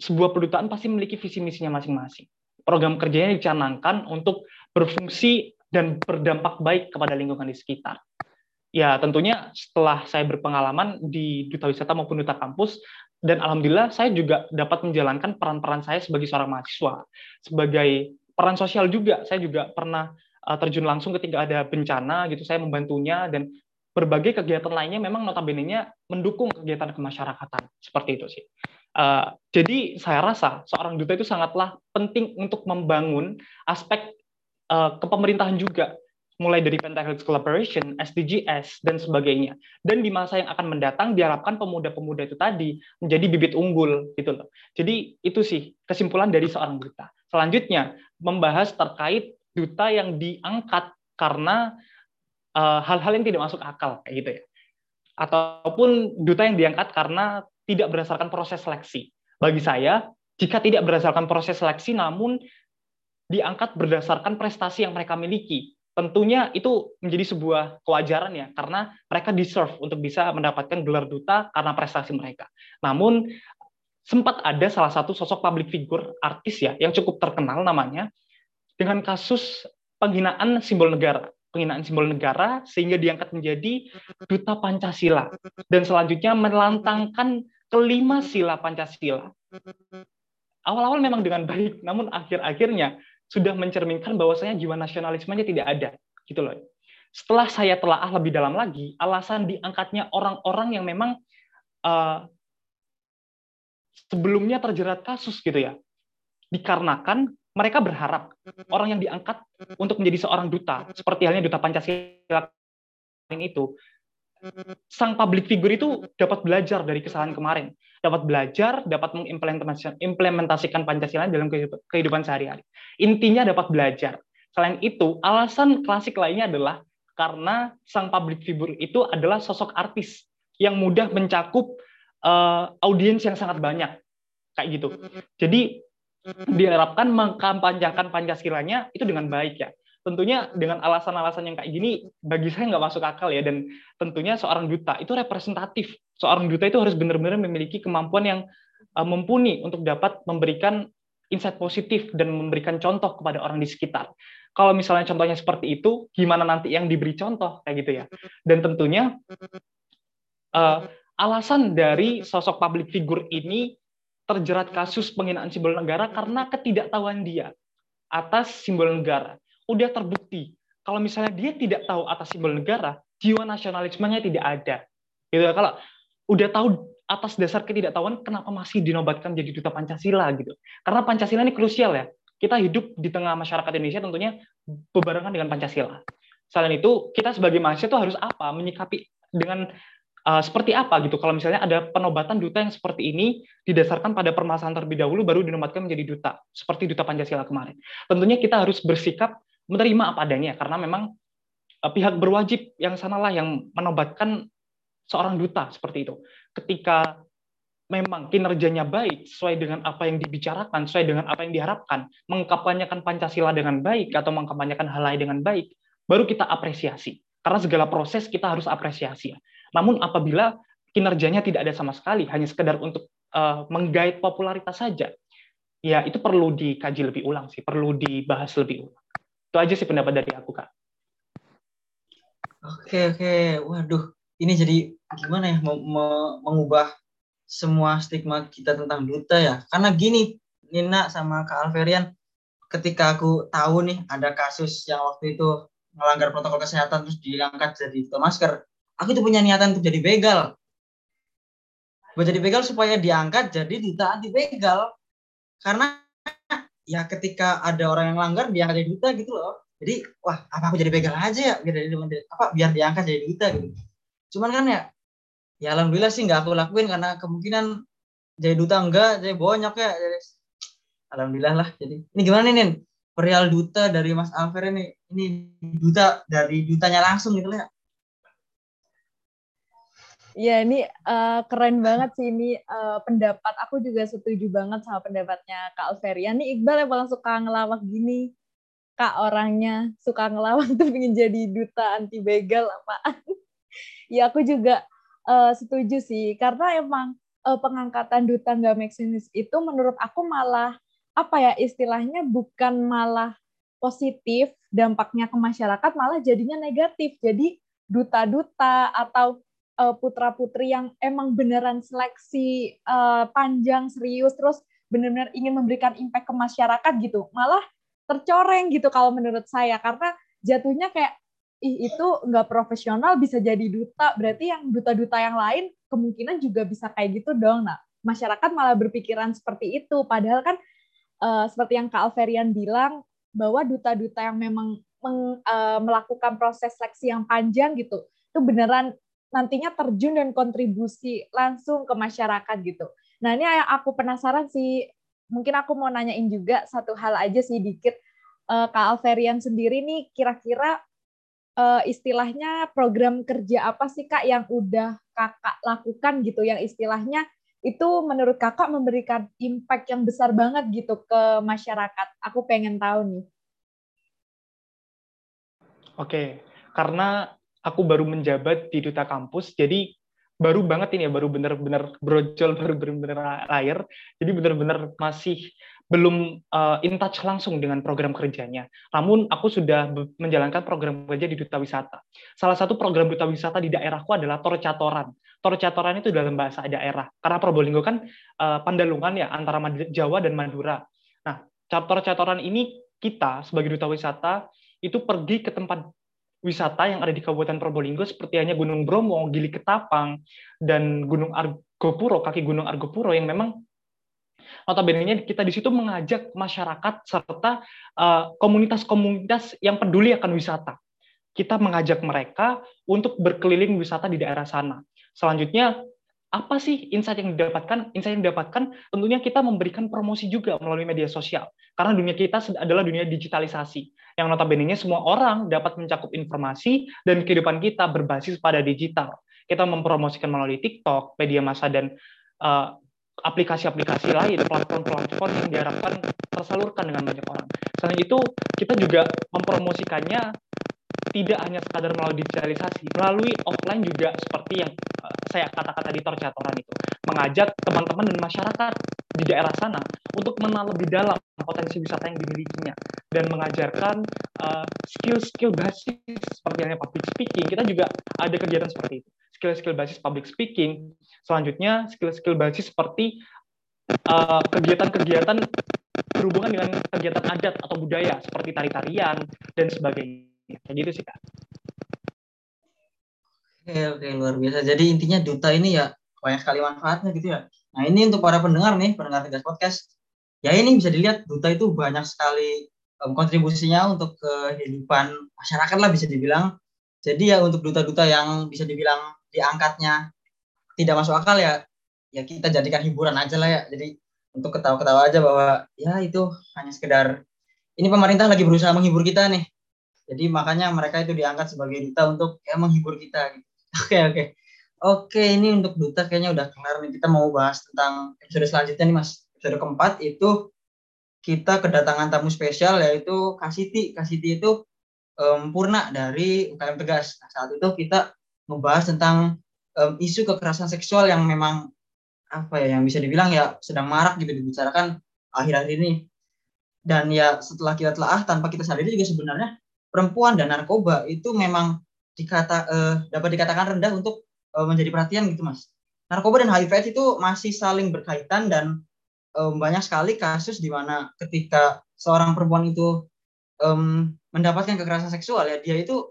sebuah perusahaan pasti memiliki visi misinya masing-masing. Program kerjanya dicanangkan untuk berfungsi dan berdampak baik kepada lingkungan di sekitar. Ya, tentunya setelah saya berpengalaman di duta wisata maupun duta kampus, dan alhamdulillah saya juga dapat menjalankan peran-peran saya sebagai seorang mahasiswa, sebagai peran sosial juga. Saya juga pernah uh, terjun langsung ketika ada bencana gitu, saya membantunya dan berbagai kegiatan lainnya memang notabene-nya mendukung kegiatan kemasyarakatan. Seperti itu sih. Uh, jadi saya rasa seorang duta itu sangatlah penting untuk membangun aspek uh, kepemerintahan juga, mulai dari Pentahelix Collaboration, SDGs, dan sebagainya. Dan di masa yang akan mendatang diharapkan pemuda-pemuda itu tadi menjadi bibit unggul gitu loh. Jadi itu sih kesimpulan dari seorang duta. Selanjutnya membahas terkait duta yang diangkat karena eh, hal-hal uh, yang tidak masuk akal kayak gitu ya ataupun duta yang diangkat karena tidak berdasarkan proses seleksi. Bagi saya, jika tidak berdasarkan proses seleksi, namun diangkat berdasarkan prestasi yang mereka miliki, tentunya itu menjadi sebuah kewajaran ya, karena mereka deserve untuk bisa mendapatkan gelar duta karena prestasi mereka. Namun sempat ada salah satu sosok public figure artis ya yang cukup terkenal namanya dengan kasus penghinaan simbol negara penghinaan simbol negara sehingga diangkat menjadi duta Pancasila dan selanjutnya melantangkan kelima sila Pancasila awal-awal memang dengan baik, namun akhir-akhirnya sudah mencerminkan bahwasanya jiwa nasionalismenya tidak ada, gitu loh. Setelah saya telaah lebih dalam lagi, alasan diangkatnya orang-orang yang memang uh, sebelumnya terjerat kasus gitu ya, dikarenakan mereka berharap orang yang diangkat untuk menjadi seorang duta, seperti halnya duta Pancasila itu, sang public figure itu dapat belajar dari kesalahan kemarin, dapat belajar, dapat mengimplementasikan Pancasila dalam kehidupan sehari-hari. Intinya dapat belajar. Selain itu, alasan klasik lainnya adalah karena sang public figure itu adalah sosok artis yang mudah mencakup uh, audiens yang sangat banyak, kayak gitu. Jadi diharapkan mengkampanyekan Pancasilanya itu dengan baik ya. Tentunya dengan alasan-alasan yang kayak gini bagi saya nggak masuk akal ya. Dan tentunya seorang duta itu representatif. Seorang duta itu harus benar-benar memiliki kemampuan yang uh, mumpuni untuk dapat memberikan insight positif dan memberikan contoh kepada orang di sekitar. Kalau misalnya contohnya seperti itu gimana nanti yang diberi contoh? Kayak gitu ya. Dan tentunya uh, alasan dari sosok public figure ini terjerat kasus penghinaan simbol negara karena ketidaktahuan dia atas simbol negara udah terbukti kalau misalnya dia tidak tahu atas simbol negara, jiwa nasionalismenya tidak ada. Gitu. Kalau udah tahu atas dasar ketidaktahuan, kenapa masih dinobatkan jadi duta Pancasila gitu? Karena Pancasila ini krusial ya. Kita hidup di tengah masyarakat Indonesia tentunya bebarengan dengan Pancasila. Selain itu, kita sebagai mahasiswa itu harus apa? Menyikapi dengan uh, seperti apa gitu. Kalau misalnya ada penobatan duta yang seperti ini didasarkan pada permasalahan terlebih dahulu baru dinobatkan menjadi duta, seperti duta Pancasila kemarin. Tentunya kita harus bersikap menerima apa adanya karena memang uh, pihak berwajib yang sanalah yang menobatkan seorang duta seperti itu. Ketika memang kinerjanya baik sesuai dengan apa yang dibicarakan, sesuai dengan apa yang diharapkan, mengkampanyekan Pancasila dengan baik atau mengkampanyekan hal lain dengan baik, baru kita apresiasi. Karena segala proses kita harus apresiasi. Namun apabila kinerjanya tidak ada sama sekali, hanya sekedar untuk uh, menggait popularitas saja, ya itu perlu dikaji lebih ulang sih, perlu dibahas lebih ulang. Itu aja sih pendapat dari aku, Kak. Oke, oke. Waduh, ini jadi gimana ya mengubah semua stigma kita tentang duta ya. Karena gini, Nina sama Kak Alverian, ketika aku tahu nih ada kasus yang waktu itu melanggar protokol kesehatan terus diangkat jadi duta masker, aku tuh punya niatan untuk jadi begal. Buat jadi begal supaya diangkat jadi duta anti begal. Karena ya ketika ada orang yang langgar dia jadi duta gitu loh. Jadi wah apa aku jadi begal aja ya? Biar jadi apa biar diangkat jadi duta gitu. Cuman kan ya ya alhamdulillah sih nggak aku lakuin karena kemungkinan jadi duta enggak jadi bonyok ya. Jadi alhamdulillah lah. Jadi ini gimana nih Nin? Perihal duta dari Mas Alfer ini ini duta dari dutanya langsung gitu ya Iya, ini uh, keren banget sih ini uh, pendapat. Aku juga setuju banget sama pendapatnya Kak Alveria. Nih Iqbal yang paling suka ngelawak gini. Kak orangnya suka ngelawak tuh ingin jadi duta anti begal apaan. ya aku juga uh, setuju sih. Karena emang uh, pengangkatan duta nggak make itu menurut aku malah apa ya istilahnya bukan malah positif dampaknya ke masyarakat malah jadinya negatif. Jadi duta-duta atau uh, putra-putri yang emang beneran seleksi uh, panjang serius terus benar-benar ingin memberikan impact ke masyarakat gitu malah tercoreng gitu kalau menurut saya. Karena jatuhnya kayak ih itu nggak profesional bisa jadi duta berarti yang duta-duta yang lain kemungkinan juga bisa kayak gitu dong. Nah masyarakat malah berpikiran seperti itu. Padahal kan uh, seperti yang Kak Alverian bilang bahwa duta-duta yang memang meng, uh, melakukan proses seleksi yang panjang gitu itu beneran nantinya terjun dan kontribusi langsung ke masyarakat gitu. Nah ini yang aku penasaran sih, mungkin aku mau nanyain juga satu hal aja sih dikit. Uh, Kak Alverian sendiri nih kira-kira uh, istilahnya program kerja apa sih Kak yang udah Kakak lakukan gitu, yang istilahnya itu menurut Kakak memberikan impact yang besar banget gitu ke masyarakat. Aku pengen tahu nih. Oke, karena aku baru menjabat di duta kampus, jadi baru banget ini ya, baru benar-benar brojol, baru benar-benar air. Jadi benar-benar masih belum uh, in touch langsung dengan program kerjanya. Namun aku sudah menjalankan program kerja di Duta Wisata. Salah satu program Duta Wisata di daerahku adalah Torcatoran. Torcatoran itu dalam bahasa daerah. Karena Probolinggo kan uh, pandalungan ya antara Jawa dan Madura. Nah, Torcatoran ini kita sebagai Duta Wisata itu pergi ke tempat wisata yang ada di Kabupaten Probolinggo seperti hanya Gunung Bromo, Gili Ketapang, dan Gunung Argopuro, kaki Gunung Argopuro yang memang notabene kita di situ mengajak masyarakat serta eh, komunitas-komunitas uh, yang peduli akan wisata. Kita mengajak mereka untuk berkeliling wisata di daerah sana. Selanjutnya, apa sih insight yang didapatkan? Insight yang didapatkan tentunya kita memberikan promosi juga melalui media sosial. Karena dunia kita adalah dunia digitalisasi. Yang notabene semua orang dapat mencakup informasi dan kehidupan kita berbasis pada digital. Kita mempromosikan melalui TikTok, media massa, dan uh, aplikasi-aplikasi lain, platform-platform yang diharapkan tersalurkan dengan banyak orang. Selain itu, kita juga mempromosikannya tidak hanya sekadar melalui digitalisasi, melalui offline juga seperti yang eh, saya katakan tadi torcatoran itu, mengajak teman-teman dan masyarakat di daerah sana untuk mengenal lebih dalam potensi wisata yang dimilikinya dan mengajarkan eh, skill-skill basis seperti yang public speaking. Kita juga ada kegiatan seperti itu skill-skill basis public speaking. Selanjutnya, skill-skill basis seperti uh, kegiatan-kegiatan berhubungan dengan kegiatan adat atau budaya seperti tari-tarian dan sebagainya. Kayak gitu sih, Kak. Oke, oke, luar biasa. Jadi intinya duta ini ya banyak sekali manfaatnya gitu ya. Nah, ini untuk para pendengar nih, pendengar Tegas Podcast. Ya ini bisa dilihat duta itu banyak sekali um, kontribusinya untuk kehidupan masyarakat lah bisa dibilang. Jadi ya untuk duta-duta yang bisa dibilang diangkatnya tidak masuk akal ya ya kita jadikan hiburan aja lah ya jadi untuk ketawa-ketawa aja bahwa ya itu hanya sekedar ini pemerintah lagi berusaha menghibur kita nih jadi makanya mereka itu diangkat sebagai duta untuk ya menghibur kita gitu. oke oke. Oke ini untuk duta kayaknya udah kelar nih. Kita mau bahas tentang episode selanjutnya nih mas. Episode keempat itu kita kedatangan tamu spesial yaitu Kasiti Kasiti itu um, Purna dari UKM Tegas. Nah, saat itu kita membahas tentang um, isu kekerasan seksual yang memang apa ya yang bisa dibilang ya sedang marak gitu dibicarakan akhir-akhir ini. Dan ya setelah kita telah tanpa kita sadari juga sebenarnya perempuan dan narkoba itu memang dikata uh, dapat dikatakan rendah untuk uh, menjadi perhatian gitu mas narkoba dan HIV itu masih saling berkaitan dan um, banyak sekali kasus di mana ketika seorang perempuan itu um, mendapatkan kekerasan seksual ya dia itu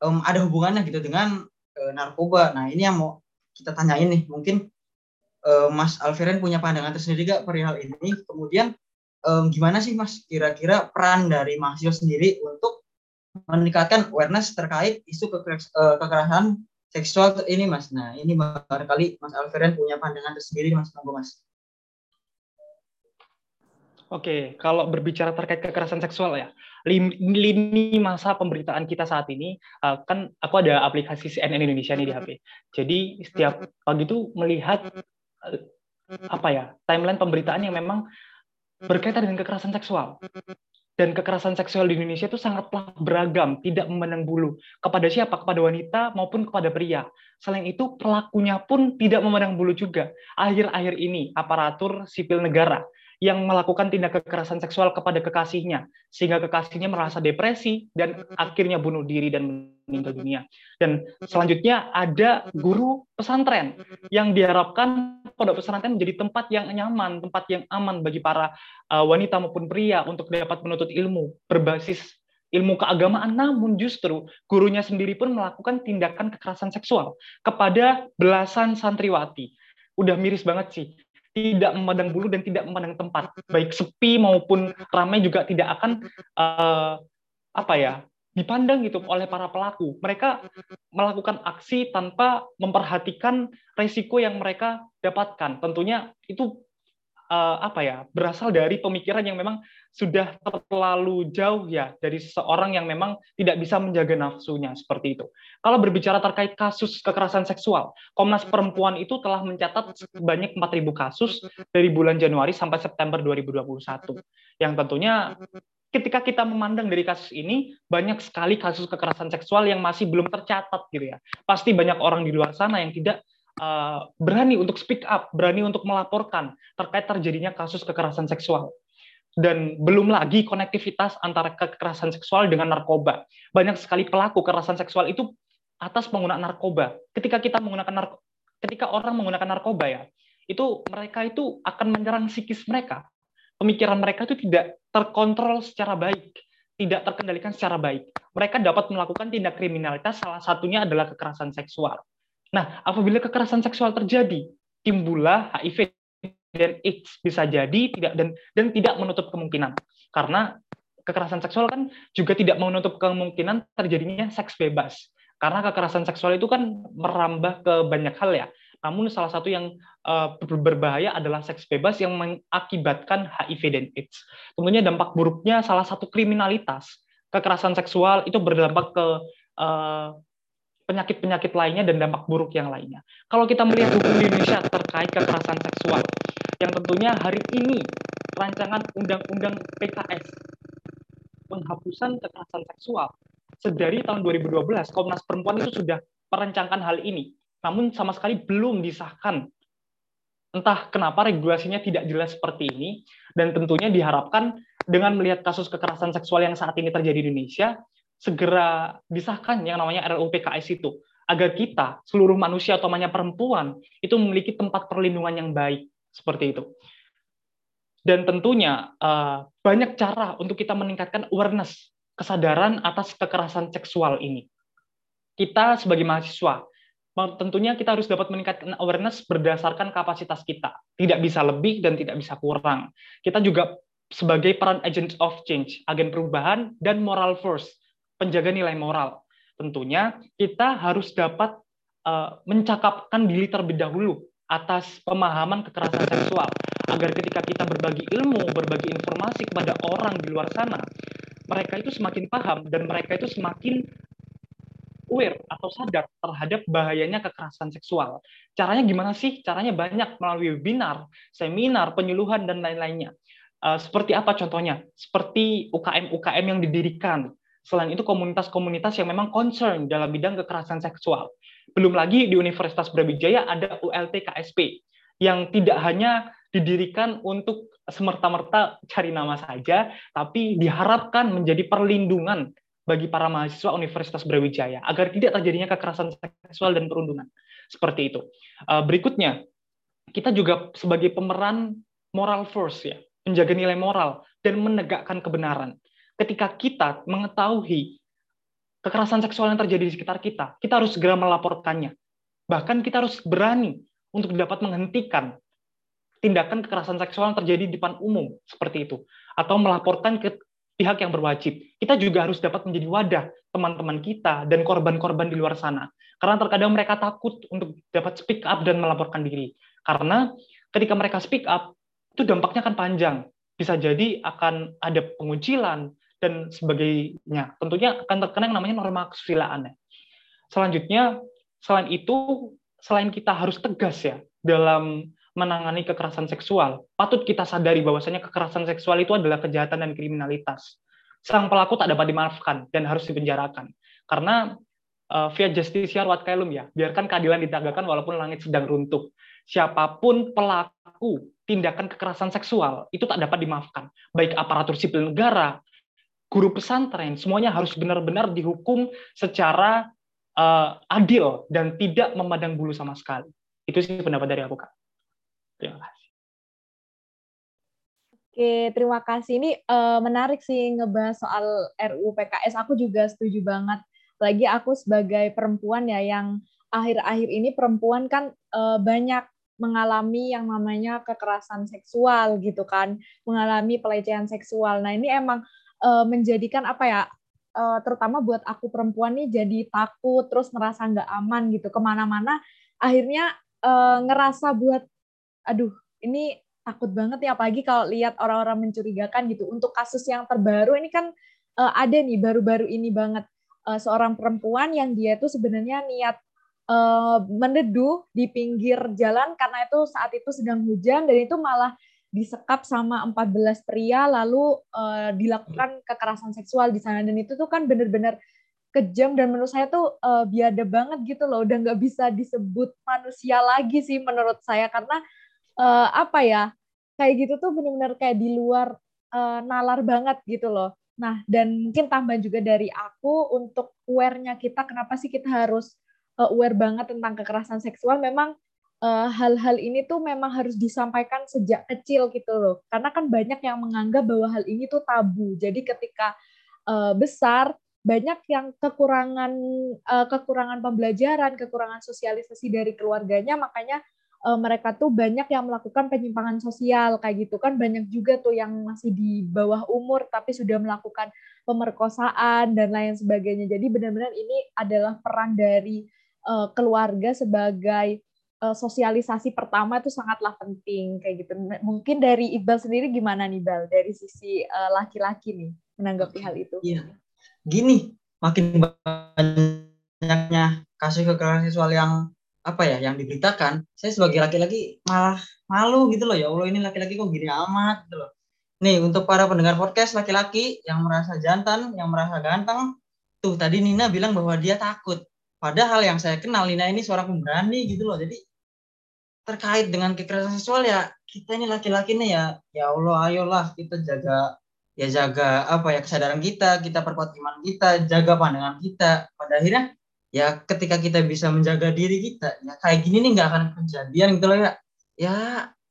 um, ada hubungannya gitu dengan uh, narkoba. Nah ini yang mau kita tanyain nih, mungkin uh, Mas Alfiren punya pandangan tersendiri gak perihal ini? Kemudian um, gimana sih Mas kira-kira peran dari mahasiswa sendiri untuk meningkatkan awareness terkait isu kekerasan seksual ini Mas. Nah ini barangkali Mas Alfiren punya pandangan tersendiri Mas Monggo Mas. Oke, kalau berbicara terkait kekerasan seksual ya, lini masa pemberitaan kita saat ini, uh, kan aku ada aplikasi CNN Indonesia nih di HP. Jadi setiap pagi itu melihat uh, apa ya timeline pemberitaan yang memang berkaitan dengan kekerasan seksual. Dan kekerasan seksual di Indonesia itu sangatlah beragam, tidak memandang bulu. Kepada siapa? Kepada wanita maupun kepada pria. Selain itu, pelakunya pun tidak memandang bulu juga. Akhir-akhir ini, aparatur sipil negara yang melakukan tindak kekerasan seksual kepada kekasihnya sehingga kekasihnya merasa depresi dan akhirnya bunuh diri dan meninggal dunia. Dan selanjutnya ada guru pesantren yang diharapkan pondok pesantren menjadi tempat yang nyaman, tempat yang aman bagi para uh, wanita maupun pria untuk dapat menuntut ilmu berbasis ilmu keagamaan, namun justru gurunya sendiri pun melakukan tindakan kekerasan seksual kepada belasan santriwati. Udah miris banget sih tidak memandang bulu dan tidak memandang tempat. Baik sepi maupun ramai juga tidak akan uh, apa ya dipandang gitu oleh para pelaku. Mereka melakukan aksi tanpa memperhatikan resiko yang mereka dapatkan. Tentunya itu uh, apa ya berasal dari pemikiran yang memang sudah terlalu jauh ya dari seseorang yang memang tidak bisa menjaga nafsunya seperti itu. Kalau berbicara terkait kasus kekerasan seksual, Komnas Perempuan itu telah mencatat sebanyak 4.000 kasus dari bulan Januari sampai September 2021. Yang tentunya ketika kita memandang dari kasus ini banyak sekali kasus kekerasan seksual yang masih belum tercatat gitu ya. Pasti banyak orang di luar sana yang tidak uh, berani untuk speak up, berani untuk melaporkan terkait terjadinya kasus kekerasan seksual. Dan belum lagi konektivitas antara kekerasan seksual dengan narkoba. Banyak sekali pelaku kekerasan seksual itu atas penggunaan narkoba. Ketika kita menggunakan narko, ketika orang menggunakan narkoba ya, itu mereka itu akan menyerang psikis mereka. Pemikiran mereka itu tidak terkontrol secara baik tidak terkendalikan secara baik. Mereka dapat melakukan tindak kriminalitas, salah satunya adalah kekerasan seksual. Nah, apabila kekerasan seksual terjadi, timbullah HIV dan AIDS. Bisa jadi tidak dan dan tidak menutup kemungkinan. Karena kekerasan seksual kan juga tidak menutup kemungkinan terjadinya seks bebas. Karena kekerasan seksual itu kan merambah ke banyak hal ya. Namun salah satu yang uh, berbahaya adalah seks bebas yang mengakibatkan HIV dan AIDS. Tentunya dampak buruknya salah satu kriminalitas kekerasan seksual itu berdampak ke uh, penyakit-penyakit lainnya dan dampak buruk yang lainnya. Kalau kita melihat hukum di Indonesia terkait kekerasan seksual, yang tentunya hari ini rancangan undang-undang PKS penghapusan kekerasan seksual sedari tahun 2012 Komnas Perempuan itu sudah merencangkan hal ini namun sama sekali belum disahkan. Entah kenapa regulasinya tidak jelas seperti ini, dan tentunya diharapkan dengan melihat kasus kekerasan seksual yang saat ini terjadi di Indonesia, segera disahkan yang namanya RUU PKS itu, agar kita, seluruh manusia utamanya perempuan, itu memiliki tempat perlindungan yang baik, seperti itu. Dan tentunya eh, banyak cara untuk kita meningkatkan awareness, kesadaran atas kekerasan seksual ini. Kita sebagai mahasiswa tentunya kita harus dapat meningkatkan awareness berdasarkan kapasitas kita. Tidak bisa lebih dan tidak bisa kurang. Kita juga sebagai peran agent of change, agen perubahan dan moral force, penjaga nilai moral. Tentunya kita harus dapat uh, mencakapkan diri terlebih dahulu atas pemahaman kekerasan seksual agar ketika kita berbagi ilmu, berbagi informasi kepada orang di luar sana, mereka itu semakin paham dan mereka itu semakin aware atau sadar terhadap bahayanya kekerasan seksual. Caranya gimana sih? Caranya banyak melalui webinar, seminar, penyuluhan dan lain-lainnya. Uh, seperti apa contohnya? Seperti UKM-UKM yang didirikan. Selain itu komunitas-komunitas yang memang concern dalam bidang kekerasan seksual. Belum lagi di Universitas Brawijaya ada ULT KSP yang tidak hanya didirikan untuk semerta-merta cari nama saja, tapi diharapkan menjadi perlindungan bagi para mahasiswa Universitas Brawijaya agar tidak terjadinya kekerasan seksual dan perundungan. Seperti itu. Eh, berikutnya, kita juga sebagai pemeran moral force ya, menjaga nilai moral dan menegakkan kebenaran. Ketika kita mengetahui kekerasan seksual yang terjadi di sekitar kita, kita harus segera melaporkannya. Bahkan kita harus berani untuk dapat menghentikan tindakan kekerasan seksual yang terjadi di depan umum seperti itu atau melaporkan ke pihak yang berwajib. Kita juga harus dapat menjadi wadah teman-teman kita dan korban-korban di luar sana. Karena terkadang mereka takut untuk dapat speak up dan melaporkan diri. Karena ketika mereka speak up, itu dampaknya akan panjang. Bisa jadi akan ada pengucilan dan sebagainya. Tentunya akan terkena yang namanya norma kesusilaan. Selanjutnya, selain itu, selain kita harus tegas ya dalam menangani kekerasan seksual, patut kita sadari bahwasanya kekerasan seksual itu adalah kejahatan dan kriminalitas. Sang pelaku tak dapat dimaafkan dan harus dipenjarakan. Karena uh, via justisia ruat kailum ya, biarkan keadilan ditegakkan walaupun langit sedang runtuh. Siapa pun pelaku tindakan kekerasan seksual itu tak dapat dimaafkan. Baik aparatur sipil negara, guru pesantren, semuanya harus benar-benar dihukum secara uh, adil dan tidak memandang bulu sama sekali. Itu sih pendapat dari aku, Kak. Terima kasih. Oke, terima kasih. Ini uh, menarik sih ngebahas soal RUU PKS. Aku juga setuju banget. Lagi aku sebagai perempuan ya yang akhir-akhir ini perempuan kan uh, banyak mengalami yang namanya kekerasan seksual gitu kan, mengalami pelecehan seksual. Nah ini emang uh, menjadikan apa ya, uh, terutama buat aku perempuan nih jadi takut, terus ngerasa nggak aman gitu ke mana-mana. Akhirnya uh, ngerasa buat aduh ini takut banget ya apalagi kalau lihat orang-orang mencurigakan gitu. Untuk kasus yang terbaru ini kan uh, ada nih baru-baru ini banget seorang perempuan yang dia itu sebenarnya niat uh, meneduh di pinggir jalan karena itu saat itu sedang hujan dan itu malah disekap sama 14 pria lalu uh, dilakukan kekerasan seksual di sana. Dan itu tuh kan benar-benar kejam dan menurut saya tuh uh, biada banget gitu loh. Udah nggak bisa disebut manusia lagi sih menurut saya. Karena uh, apa ya kayak gitu tuh benar-benar kayak di luar uh, nalar banget gitu loh. Nah dan mungkin tambahan juga dari aku untuk aware-nya kita kenapa sih kita harus uh, aware banget tentang kekerasan seksual. Memang hal-hal uh, ini tuh memang harus disampaikan sejak kecil gitu loh. Karena kan banyak yang menganggap bahwa hal ini tuh tabu. Jadi ketika uh, besar banyak yang kekurangan uh, kekurangan pembelajaran, kekurangan sosialisasi dari keluarganya, makanya uh, mereka tuh banyak yang melakukan penyimpangan sosial kayak gitu kan. Banyak juga tuh yang masih di bawah umur tapi sudah melakukan pemerkosaan dan lain sebagainya. Jadi benar-benar ini adalah peran dari keluarga sebagai sosialisasi pertama itu sangatlah penting kayak gitu. Mungkin dari Iqbal sendiri gimana nih Bal? Dari sisi laki-laki uh, nih menanggapi hal itu? Iya. Gini makin banyaknya kasus kekerasan seksual yang apa ya yang diberitakan saya sebagai laki-laki malah malu gitu loh. Ya Allah ini laki-laki kok gini amat gitu loh. Nih untuk para pendengar podcast laki-laki yang merasa jantan yang merasa ganteng tuh tadi Nina bilang bahwa dia takut. Padahal yang saya kenal Nina ini seorang pemberani gitu loh. Jadi terkait dengan kekerasan seksual ya kita ini laki-laki nih ya ya Allah ayolah kita jaga ya jaga apa ya kesadaran kita, kita perkuat iman kita, jaga pandangan kita. Pada akhirnya ya ketika kita bisa menjaga diri kita, ya kayak gini nih nggak akan kejadian gitu loh ya. Ya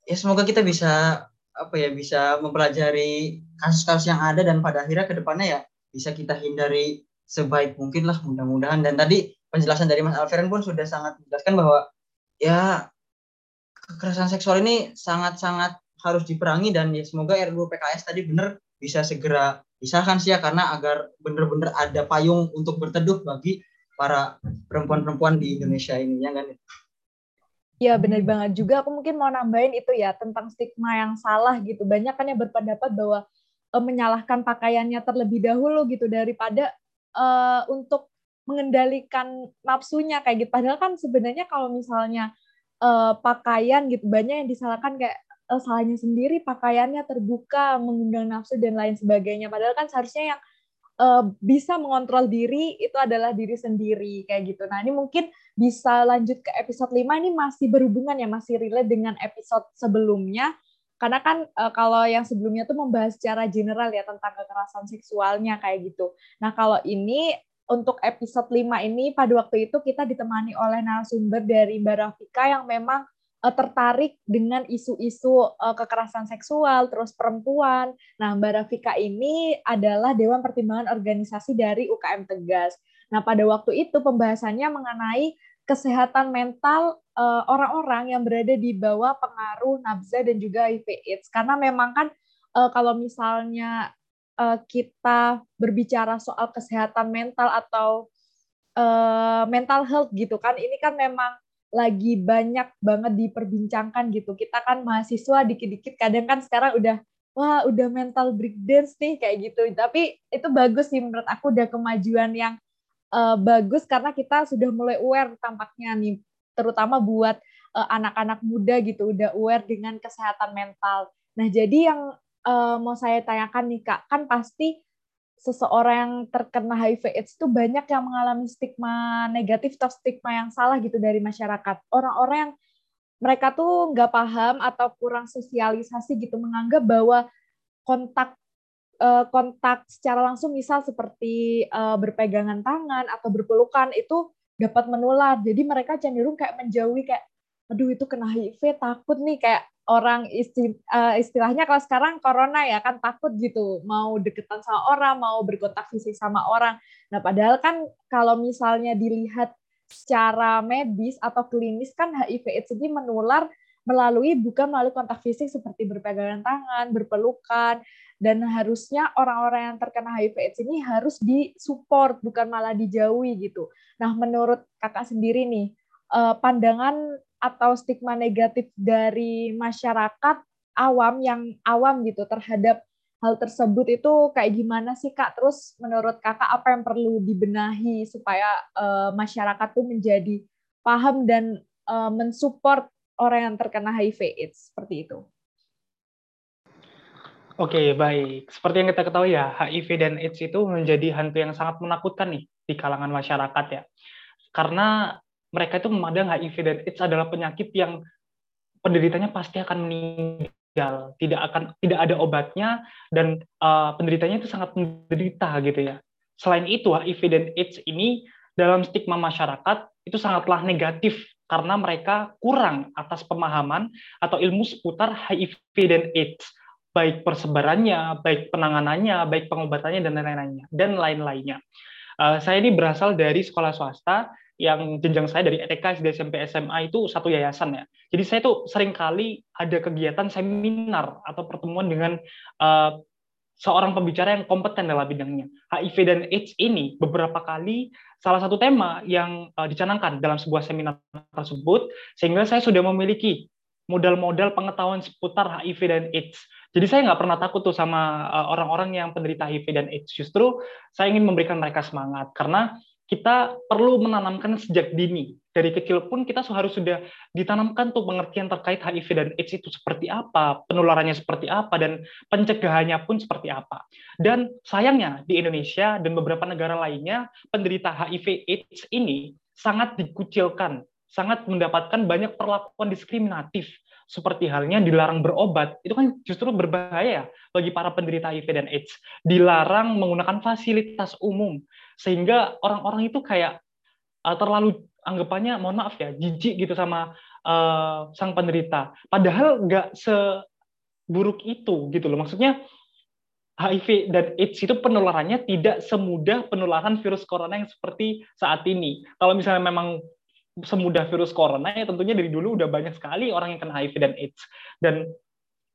ya semoga kita bisa apa ya bisa mempelajari kasus-kasus yang ada dan pada akhirnya ke depannya ya bisa kita hindari sebaik mungkin lah mudah-mudahan dan tadi penjelasan dari Mas Alferen pun sudah sangat menjelaskan bahwa ya kekerasan seksual ini sangat-sangat harus diperangi dan ya semoga RUU PKS tadi benar bisa segera disahkan sih ya karena agar benar-benar ada payung untuk berteduh bagi para perempuan-perempuan di Indonesia ini ya kan? Ya benar banget juga. Aku mungkin mau nambahin itu ya tentang stigma yang salah gitu. Banyak kan yang berpendapat bahwa e, menyalahkan pakaiannya terlebih dahulu gitu daripada e, untuk mengendalikan nafsunya kayak gitu. Padahal kan sebenarnya kalau misalnya e, pakaian gitu. Banyak yang disalahkan kayak uh, salahnya sendiri pakaiannya terbuka mengundang nafsu dan lain sebagainya. Padahal kan seharusnya yang uh, bisa mengontrol diri itu adalah diri sendiri kayak gitu. Nah ini mungkin bisa lanjut ke episode 5 ini masih berhubungan ya masih relate dengan episode sebelumnya. Karena kan uh, kalau yang sebelumnya tuh membahas secara general ya tentang kekerasan seksualnya kayak gitu. Nah, kalau ini untuk episode 5 ini pada waktu itu kita ditemani oleh narasumber dari Mbak Rafika yang memang uh, tertarik dengan isu-isu uh, kekerasan seksual, terus perempuan. Nah, Mbak Rafika ini adalah Dewan Pertimbangan Organisasi dari UKM Tegas. Nah, pada waktu itu pembahasannya mengenai kesehatan mental orang orang-orang yang berada di bawah pengaruh nafza dan juga HIV/AIDS. Karena memang kan kalau misalnya uh, kita berbicara soal kesehatan mental atau uh, mental health gitu kan, ini kan memang lagi banyak banget diperbincangkan gitu. Kita kan mahasiswa dikit-dikit kadang kan sekarang udah wah udah mental breakdance nih kayak gitu. Tapi itu bagus sih menurut aku udah kemajuan yang uh, bagus karena kita sudah mulai aware tampaknya nih terutama buat uh, anak-anak muda gitu udah aware dengan kesehatan mental. Nah, jadi yang uh, mau saya tanyakan nih Kak, kan pasti seseorang yang terkena HIV AIDS itu banyak yang mengalami stigma negatif atau stigma yang salah gitu dari masyarakat. Orang-orang yang mereka tuh nggak paham atau kurang sosialisasi gitu menganggap bahwa kontak eh, kontak secara langsung misal seperti eh, berpegangan tangan atau berpelukan itu dapat menular. Jadi mereka cenderung kayak menjauhi kayak aduh itu kena HIV takut nih kayak orang isti, uh, istilahnya kalau sekarang corona ya kan takut gitu mau deketan sama orang mau berkontak fisik sama orang nah padahal kan kalau misalnya dilihat secara medis atau klinis kan HIV AIDS ini menular melalui bukan melalui kontak fisik seperti berpegangan tangan, berpelukan, dan harusnya orang-orang yang terkena HIV AIDS ini harus disupport bukan malah dijauhi gitu. Nah, menurut kakak sendiri nih, eh, pandangan atau stigma negatif dari masyarakat awam yang awam gitu terhadap hal tersebut itu kayak gimana sih kak? Terus menurut kakak apa yang perlu dibenahi supaya uh, masyarakat tuh menjadi paham dan uh, mensupport orang yang terkena HIV/AIDS seperti itu? Oke, baik. Seperti yang kita ketahui ya, HIV dan AIDS itu menjadi hantu yang sangat menakutkan nih di kalangan masyarakat ya. Karena mereka itu memandang HIV dan AIDS adalah penyakit yang penderitanya pasti akan meninggal, tidak akan tidak ada obatnya dan uh, penderitanya itu sangat menderita gitu ya. Selain itu, HIV dan AIDS ini dalam stigma masyarakat itu sangatlah negatif karena mereka kurang atas pemahaman atau ilmu seputar HIV dan AIDS baik persebarannya, baik penanganannya, baik pengobatannya dan lain-lainnya dan lain-lainnya. Uh, saya ini berasal dari sekolah swasta yang jenjang saya dari ETK, SD, SMP, SMA itu satu yayasan ya. Jadi saya tuh sering kali ada kegiatan seminar atau pertemuan dengan uh, seorang pembicara yang kompeten dalam bidangnya. HIV dan AIDS ini beberapa kali salah satu tema yang uh, dicanangkan dalam sebuah seminar tersebut, sehingga saya sudah memiliki modal-modal pengetahuan seputar HIV dan AIDS. Jadi saya nggak pernah takut tuh sama eh, orang-orang yang penderita HIV dan AIDS. Justru saya ingin memberikan mereka semangat karena kita perlu menanamkan sejak dini. Dari kecil pun kita harus sudah ditanamkan tuh pengertian terkait HIV dan AIDS itu seperti apa, penularannya seperti apa, dan pencegahannya pun seperti apa. Dan sayangnya di Indonesia dan beberapa negara lainnya, penderita HIV AIDS ini sangat dikucilkan, sangat mendapatkan banyak perlakuan diskriminatif seperti halnya dilarang berobat, itu kan justru berbahaya bagi para penderita HIV dan AIDS. Dilarang menggunakan fasilitas umum, sehingga orang-orang itu kayak uh, terlalu anggapannya, mohon maaf ya, jijik gitu sama uh, sang penderita. Padahal nggak seburuk itu gitu loh. Maksudnya HIV dan AIDS itu penularannya tidak semudah penularan virus corona yang seperti saat ini. Kalau misalnya memang semudah virus corona ya tentunya dari dulu udah banyak sekali orang yang kena HIV dan AIDS dan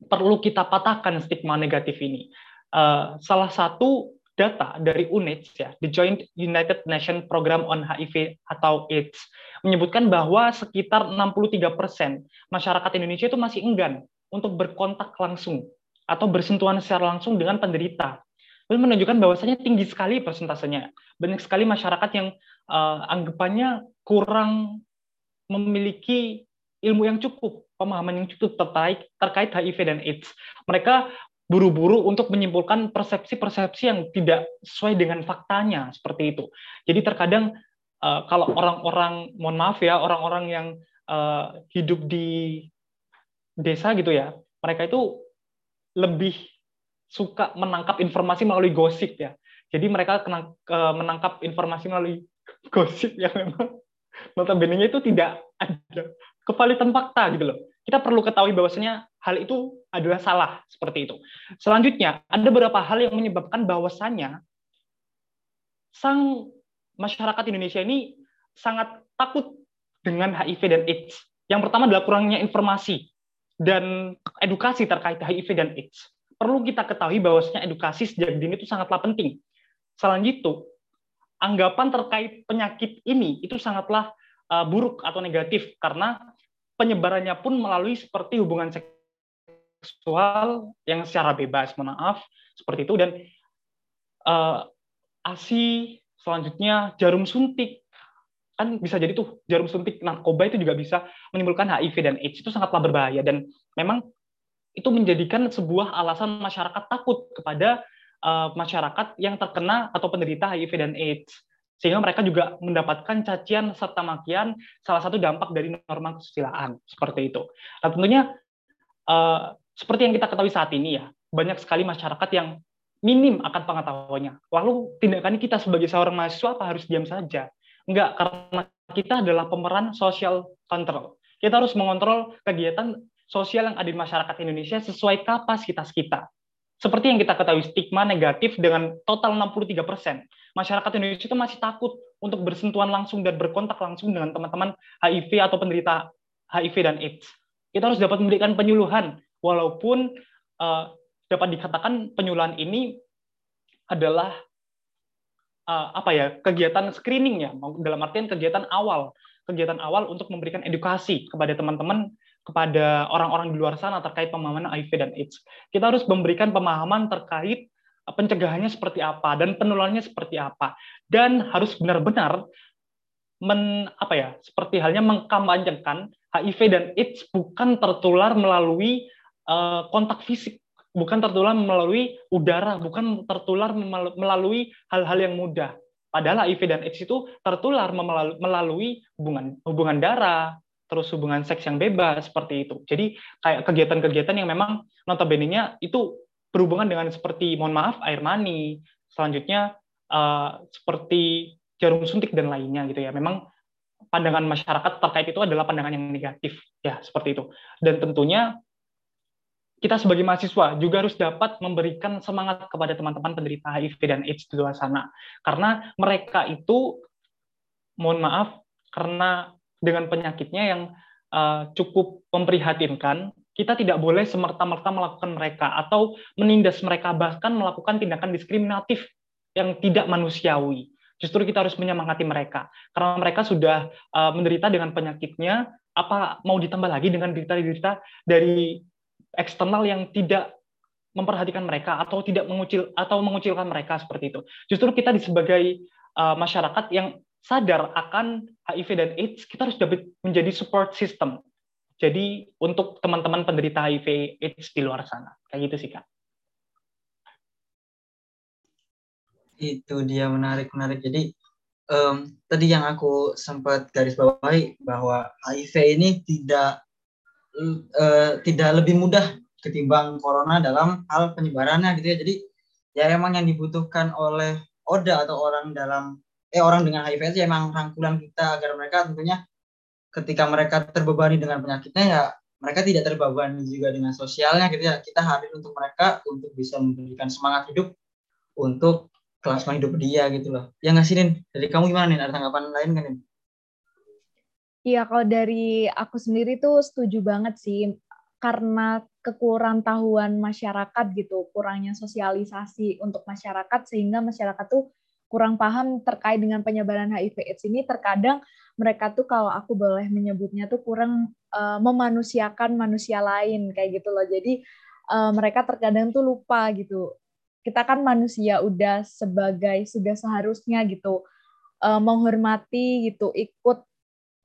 perlu kita patahkan stigma negatif ini. Uh, salah satu data dari UNAIDS ya, the Joint United Nations Program on HIV atau AIDS menyebutkan bahwa sekitar 63% masyarakat Indonesia itu masih enggan untuk berkontak langsung atau bersentuhan secara langsung dengan penderita. Itu menunjukkan bahwasanya tinggi sekali persentasenya. Banyak sekali masyarakat yang uh, anggapannya kurang memiliki ilmu yang cukup, pemahaman yang cukup terkait terkait HIV dan AIDS. Mereka buru-buru untuk menyimpulkan persepsi-persepsi yang tidak sesuai dengan faktanya seperti itu. Jadi terkadang uh, kalau orang-orang, mohon maaf ya, orang-orang yang uh, hidup di desa gitu ya, mereka itu lebih suka menangkap informasi melalui gosip ya. Jadi mereka menangkap informasi melalui gosip yang memang notabene itu tidak ada kevalitan fakta gitu loh. Kita perlu ketahui bahwasanya hal itu adalah salah seperti itu. Selanjutnya, ada beberapa hal yang menyebabkan bahwasanya sang masyarakat Indonesia ini sangat takut dengan HIV dan AIDS. Yang pertama adalah kurangnya informasi dan edukasi terkait HIV dan AIDS. Perlu kita ketahui bahwasanya edukasi sejak dini itu sangatlah penting. Selanjutnya, anggapan terkait penyakit ini itu sangatlah uh, buruk atau negatif karena penyebarannya pun melalui seperti hubungan seksual yang secara bebas, maaf seperti itu. Dan uh, ASI selanjutnya jarum suntik. Kan bisa jadi tuh jarum suntik narkoba itu juga bisa menimbulkan HIV dan AIDS itu sangatlah berbahaya. Dan memang itu menjadikan sebuah alasan masyarakat takut kepada uh, masyarakat yang terkena atau penderita HIV dan AIDS sehingga mereka juga mendapatkan cacian serta makian salah satu dampak dari norma kesusilaan. Seperti itu. Nah tentunya uh, seperti yang kita ketahui saat ini ya banyak sekali masyarakat yang minim akan pengetahuannya. Lalu tindakan kita sebagai seorang mahasiswa apa harus diam saja? Enggak, karena kita adalah pemeran social control. Kita harus mengontrol kegiatan sosial yang ada di masyarakat Indonesia sesuai kapasitas kita. Seperti yang kita ketahui, stigma negatif dengan total 63 persen. Masyarakat Indonesia itu masih takut untuk bersentuhan langsung dan berkontak langsung dengan teman-teman HIV atau penderita HIV dan AIDS. Kita harus dapat memberikan penyuluhan, walaupun uh, dapat dikatakan penyuluhan ini adalah uh, apa ya kegiatan screening ya, dalam artian kegiatan awal, kegiatan awal untuk memberikan edukasi kepada teman-teman kepada orang-orang di luar sana terkait pemahaman HIV dan AIDS. Kita harus memberikan pemahaman terkait eh, pencegahannya seperti apa dan penularannya seperti apa dan harus benar-benar men apa ya seperti halnya mengkampanyekan HIV dan AIDS bukan tertular melalui uh, kontak fisik bukan tertular melalui udara, bukan tertular melalui hal-hal yang mudah. Padahal HIV dan AIDS itu tertular melalui hubungan hubungan darah, terus hubungan seks yang bebas seperti itu. Jadi kayak kegiatan-kegiatan yang memang notabene-nya itu berhubungan dengan seperti mohon maaf air mani, selanjutnya uh, seperti jarum suntik dan lainnya gitu ya. Memang pandangan masyarakat terkait itu adalah pandangan yang negatif ya seperti itu. Dan tentunya kita sebagai mahasiswa juga harus dapat memberikan semangat kepada teman-teman penderita HIV dan AIDS di luar sana. Karena mereka itu, mohon maaf, karena dengan penyakitnya yang uh, cukup memprihatinkan, kita tidak boleh semerta-merta melakukan mereka atau menindas mereka, bahkan melakukan tindakan diskriminatif yang tidak manusiawi. Justru kita harus menyemangati mereka, karena mereka sudah uh, menderita dengan penyakitnya, apa mau ditambah lagi dengan derita-derita dari eksternal yang tidak memperhatikan mereka atau tidak mengucil atau mengucilkan mereka seperti itu. Justru kita sebagai uh, masyarakat yang sadar akan HIV dan AIDS, kita harus dapat menjadi support system. Jadi untuk teman-teman penderita HIV AIDS di luar sana, kayak gitu sih kak. Itu dia menarik menarik. Jadi um, tadi yang aku sempat garis bawahi bahwa HIV ini tidak uh, tidak lebih mudah ketimbang corona dalam hal penyebarannya gitu ya. Jadi ya emang yang dibutuhkan oleh Oda atau orang dalam eh orang dengan HIV ya emang rangkulan kita agar mereka tentunya ketika mereka terbebani dengan penyakitnya ya mereka tidak terbebani juga dengan sosialnya gitu ya. Kita hadir untuk mereka untuk bisa memberikan semangat hidup untuk kelas hidup dia gitu loh. Ya nggak sih Dari kamu gimana nih? Ada tanggapan lain kan Nin? Iya, kalau dari aku sendiri tuh setuju banget sih karena kekurang tahuan masyarakat gitu, kurangnya sosialisasi untuk masyarakat sehingga masyarakat tuh kurang paham terkait dengan penyebaran HIV AIDS ini terkadang mereka tuh kalau aku boleh menyebutnya tuh kurang uh, memanusiakan manusia lain kayak gitu loh. Jadi uh, mereka terkadang tuh lupa gitu. Kita kan manusia udah sebagai sudah seharusnya gitu uh, menghormati gitu, ikut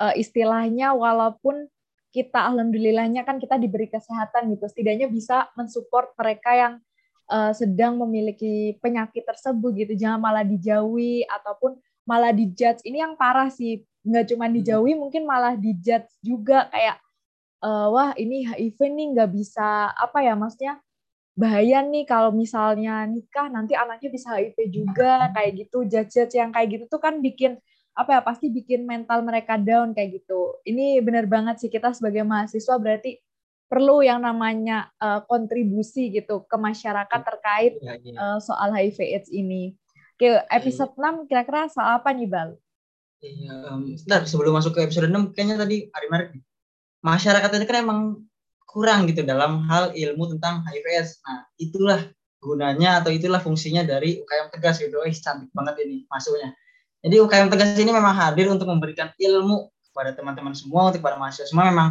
uh, istilahnya walaupun kita alhamdulillahnya kan kita diberi kesehatan gitu setidaknya bisa mensupport mereka yang uh, sedang memiliki penyakit tersebut gitu. Jangan malah dijauhi ataupun malah dijudge. Ini yang parah sih. Nggak cuma hmm. dijauhi mungkin malah dijudge juga kayak uh, wah ini HIV nih nggak bisa apa ya maksudnya bahaya nih kalau misalnya nikah nanti anaknya bisa HIV juga kayak gitu judge yang kayak gitu tuh kan bikin apa ya pasti bikin mental mereka down kayak gitu. Ini benar banget sih kita sebagai mahasiswa berarti perlu yang namanya uh, kontribusi gitu ke masyarakat terkait ya, ya. Uh, soal HIV AIDS ini. Oke, episode ya. 6 kira-kira soal apa nih, Bal? Iya, um, sebentar sebelum masuk ke episode 6 kayaknya tadi hari menarik nih. Masyarakat ini kan emang kurang gitu dalam hal ilmu tentang HIV AIDS. Nah, itulah gunanya atau itulah fungsinya dari UKM Tegas gitu. Eh, cantik banget ini masuknya. Jadi UKM Tegas ini memang hadir untuk memberikan ilmu kepada teman-teman semua, untuk para mahasiswa semua memang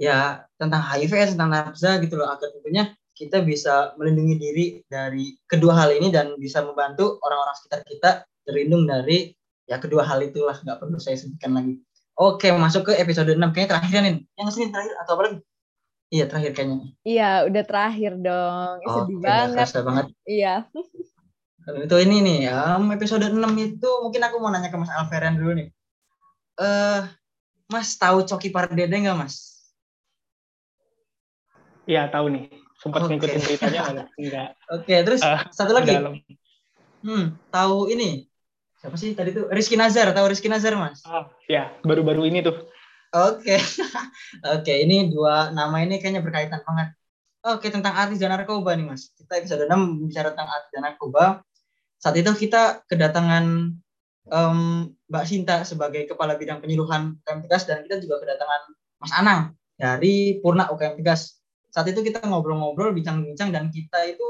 ya tentang HIV, tentang nafsa gitu loh, agar tentunya kita bisa melindungi diri dari kedua hal ini dan bisa membantu orang-orang sekitar kita terlindung dari ya kedua hal itulah nggak perlu saya sebutkan lagi. Oke, masuk ke episode 6 kayaknya terakhir nih. Yang sini terakhir atau apa lagi? Iya, terakhir kayaknya. Iya, udah terakhir dong. Sedih Oke, banget. banget. Iya. Itu ini nih, ya, episode 6 itu mungkin aku mau nanya ke Mas Alferen dulu nih. Eh, uh, Mas tahu Coki Pardede nggak, Mas? Iya, tahu nih. Sempat okay. ngikutin ceritanya enggak? Oke, okay, terus uh, satu lagi. Dalam. Hmm, tahu ini. Siapa sih tadi tuh? Rizky Nazar, tahu Rizky Nazar, Mas? Oh, ya, baru-baru ini tuh. Oke. Okay. Oke, okay, ini dua nama ini kayaknya berkaitan banget. Oke, tentang artis dan narkoba nih, Mas. Kita episode 6 bicara tentang artis dan narkoba saat itu kita kedatangan um, Mbak Sinta sebagai kepala bidang penyuluhan UKM Tegas dan kita juga kedatangan Mas Anang dari Purna UKM Tegas. Saat itu kita ngobrol-ngobrol, bincang-bincang dan kita itu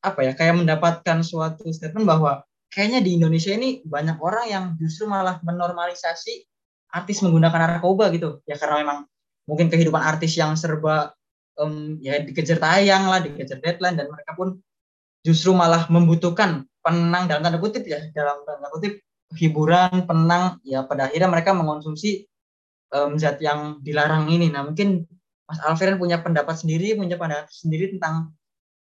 apa ya kayak mendapatkan suatu statement bahwa kayaknya di Indonesia ini banyak orang yang justru malah menormalisasi artis menggunakan narkoba gitu ya karena memang mungkin kehidupan artis yang serba um, ya dikejar tayang lah dikejar deadline dan mereka pun justru malah membutuhkan penang dalam tanda kutip ya dalam tanda kutip hiburan penang ya pada akhirnya mereka mengonsumsi um, zat yang dilarang ini. Nah mungkin Mas Alfian punya pendapat sendiri, punya pendapat sendiri tentang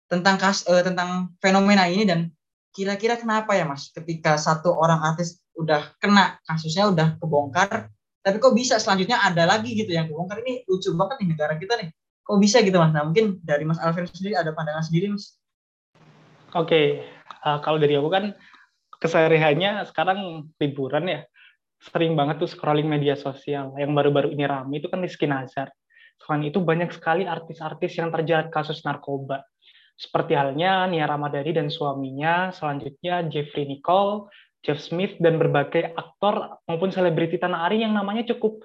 tentang kas uh, tentang fenomena ini dan kira-kira kenapa ya Mas? Ketika satu orang artis udah kena kasusnya udah kebongkar tapi kok bisa selanjutnya ada lagi gitu yang kebongkar? Ini lucu banget nih negara kita nih. Kok bisa gitu Mas? Nah mungkin dari Mas Alfian sendiri ada pandangan sendiri Mas Oke, okay. uh, kalau dari aku kan kesehariannya sekarang liburan ya, sering banget tuh scrolling media sosial. Yang baru-baru ini ramai itu kan Rizky Nazar. Selain itu banyak sekali artis-artis yang terjerat kasus narkoba. Seperti halnya Nia Ramadhani dan suaminya, selanjutnya Jeffrey Nicole, Jeff Smith, dan berbagai aktor maupun selebriti tanah air yang namanya cukup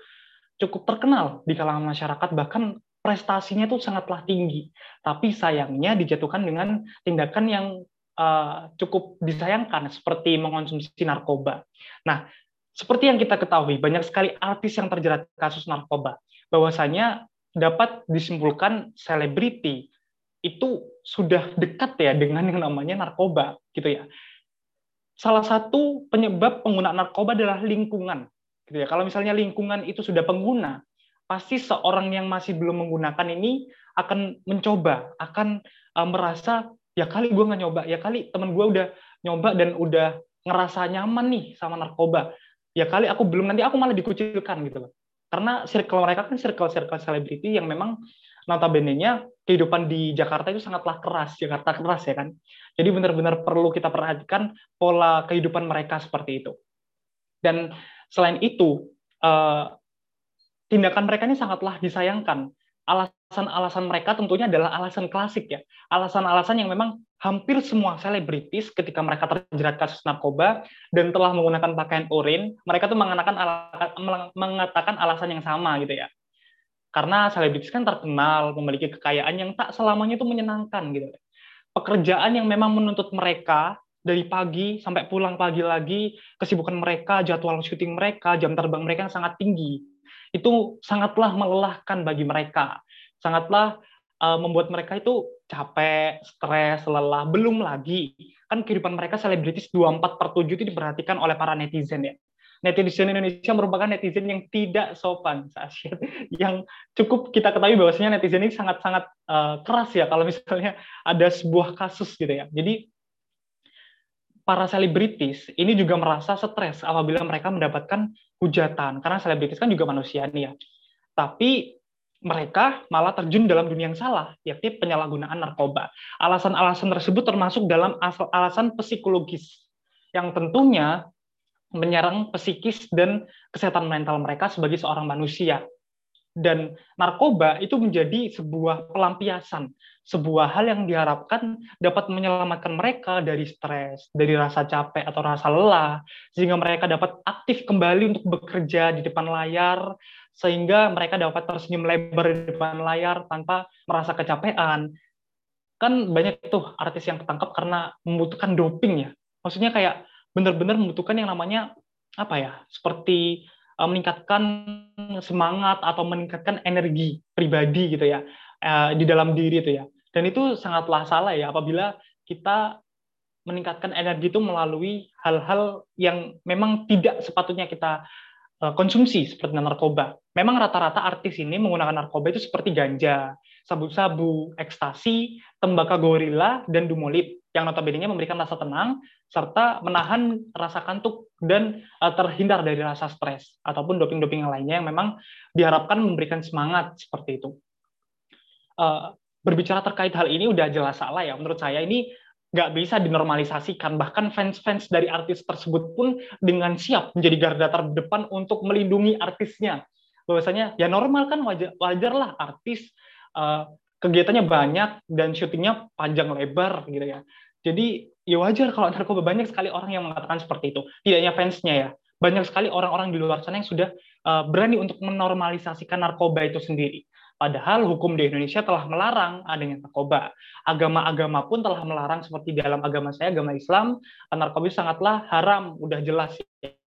cukup terkenal di kalangan masyarakat, bahkan prestasinya itu sangatlah tinggi, tapi sayangnya dijatuhkan dengan tindakan yang uh, cukup disayangkan seperti mengonsumsi narkoba. Nah, seperti yang kita ketahui, banyak sekali artis yang terjerat kasus narkoba. Bahwasanya dapat disimpulkan selebriti itu sudah dekat ya dengan yang namanya narkoba, gitu ya. Salah satu penyebab penggunaan narkoba adalah lingkungan, gitu ya. Kalau misalnya lingkungan itu sudah pengguna, pasti seorang yang masih belum menggunakan ini akan mencoba, akan uh, merasa ya kali gue nggak nyoba, ya kali temen gue udah nyoba dan udah ngerasa nyaman nih sama narkoba, ya kali aku belum nanti aku malah dikucilkan gitu loh. Karena circle mereka kan circle-circle selebriti yang memang notabene-nya kehidupan di Jakarta itu sangatlah keras, Jakarta keras ya kan. Jadi benar-benar perlu kita perhatikan pola kehidupan mereka seperti itu. Dan selain itu, uh, tindakan mereka ini sangatlah disayangkan. Alasan-alasan mereka tentunya adalah alasan klasik ya. Alasan-alasan yang memang hampir semua selebritis ketika mereka terjerat kasus narkoba dan telah menggunakan pakaian urin, mereka tuh mengatakan mengatakan alasan yang sama gitu ya. Karena selebritis kan terkenal memiliki kekayaan yang tak selamanya itu menyenangkan gitu. Pekerjaan yang memang menuntut mereka dari pagi sampai pulang pagi lagi, kesibukan mereka, jadwal syuting mereka, jam terbang mereka yang sangat tinggi itu sangatlah melelahkan bagi mereka, sangatlah uh, membuat mereka itu capek, stres, lelah. Belum lagi kan kehidupan mereka selebritis 24 per 7 itu diperhatikan oleh para netizen ya. Netizen Indonesia merupakan netizen yang tidak sopan, yang cukup kita ketahui bahwasanya netizen ini sangat-sangat uh, keras ya kalau misalnya ada sebuah kasus gitu ya. Jadi para selebritis ini juga merasa stres apabila mereka mendapatkan hujatan karena selebritis kan juga manusia nih ya. Tapi mereka malah terjun dalam dunia yang salah, yakni penyalahgunaan narkoba. Alasan-alasan tersebut termasuk dalam alasan psikologis yang tentunya menyerang psikis dan kesehatan mental mereka sebagai seorang manusia dan narkoba itu menjadi sebuah pelampiasan, sebuah hal yang diharapkan dapat menyelamatkan mereka dari stres, dari rasa capek atau rasa lelah, sehingga mereka dapat aktif kembali untuk bekerja di depan layar, sehingga mereka dapat tersenyum lebar di depan layar tanpa merasa kecapean. Kan banyak tuh artis yang ketangkap karena membutuhkan doping ya. Maksudnya kayak benar-benar membutuhkan yang namanya apa ya, seperti Eh, meningkatkan semangat atau meningkatkan energi pribadi gitu ya eh, di dalam diri itu ya. Dan itu sangatlah salah ya apabila kita meningkatkan energi itu melalui hal-hal yang memang tidak sepatutnya kita eh, konsumsi seperti narkoba. Memang rata-rata artis ini menggunakan narkoba itu seperti ganja, sabu-sabu, ekstasi, tembakau gorila, dan dumolip yang notabene memberikan rasa tenang serta menahan rasa kantuk dan uh, terhindar dari rasa stres ataupun doping-doping yang lainnya yang memang diharapkan memberikan semangat seperti itu. Uh, berbicara terkait hal ini udah jelas salah ya. Menurut saya ini nggak bisa dinormalisasikan. Bahkan fans-fans dari artis tersebut pun dengan siap menjadi garda terdepan untuk melindungi artisnya. Bahwasanya ya normal kan wajar wajarlah artis uh, kegiatannya banyak dan syutingnya panjang lebar gitu ya. Jadi ya wajar kalau narkoba banyak sekali orang yang mengatakan seperti itu. Tidak hanya fansnya ya, banyak sekali orang-orang di luar sana yang sudah uh, berani untuk menormalisasikan narkoba itu sendiri. Padahal hukum di Indonesia telah melarang adanya narkoba. Agama-agama pun telah melarang seperti dalam agama saya, agama Islam, narkoba sangatlah haram, udah jelas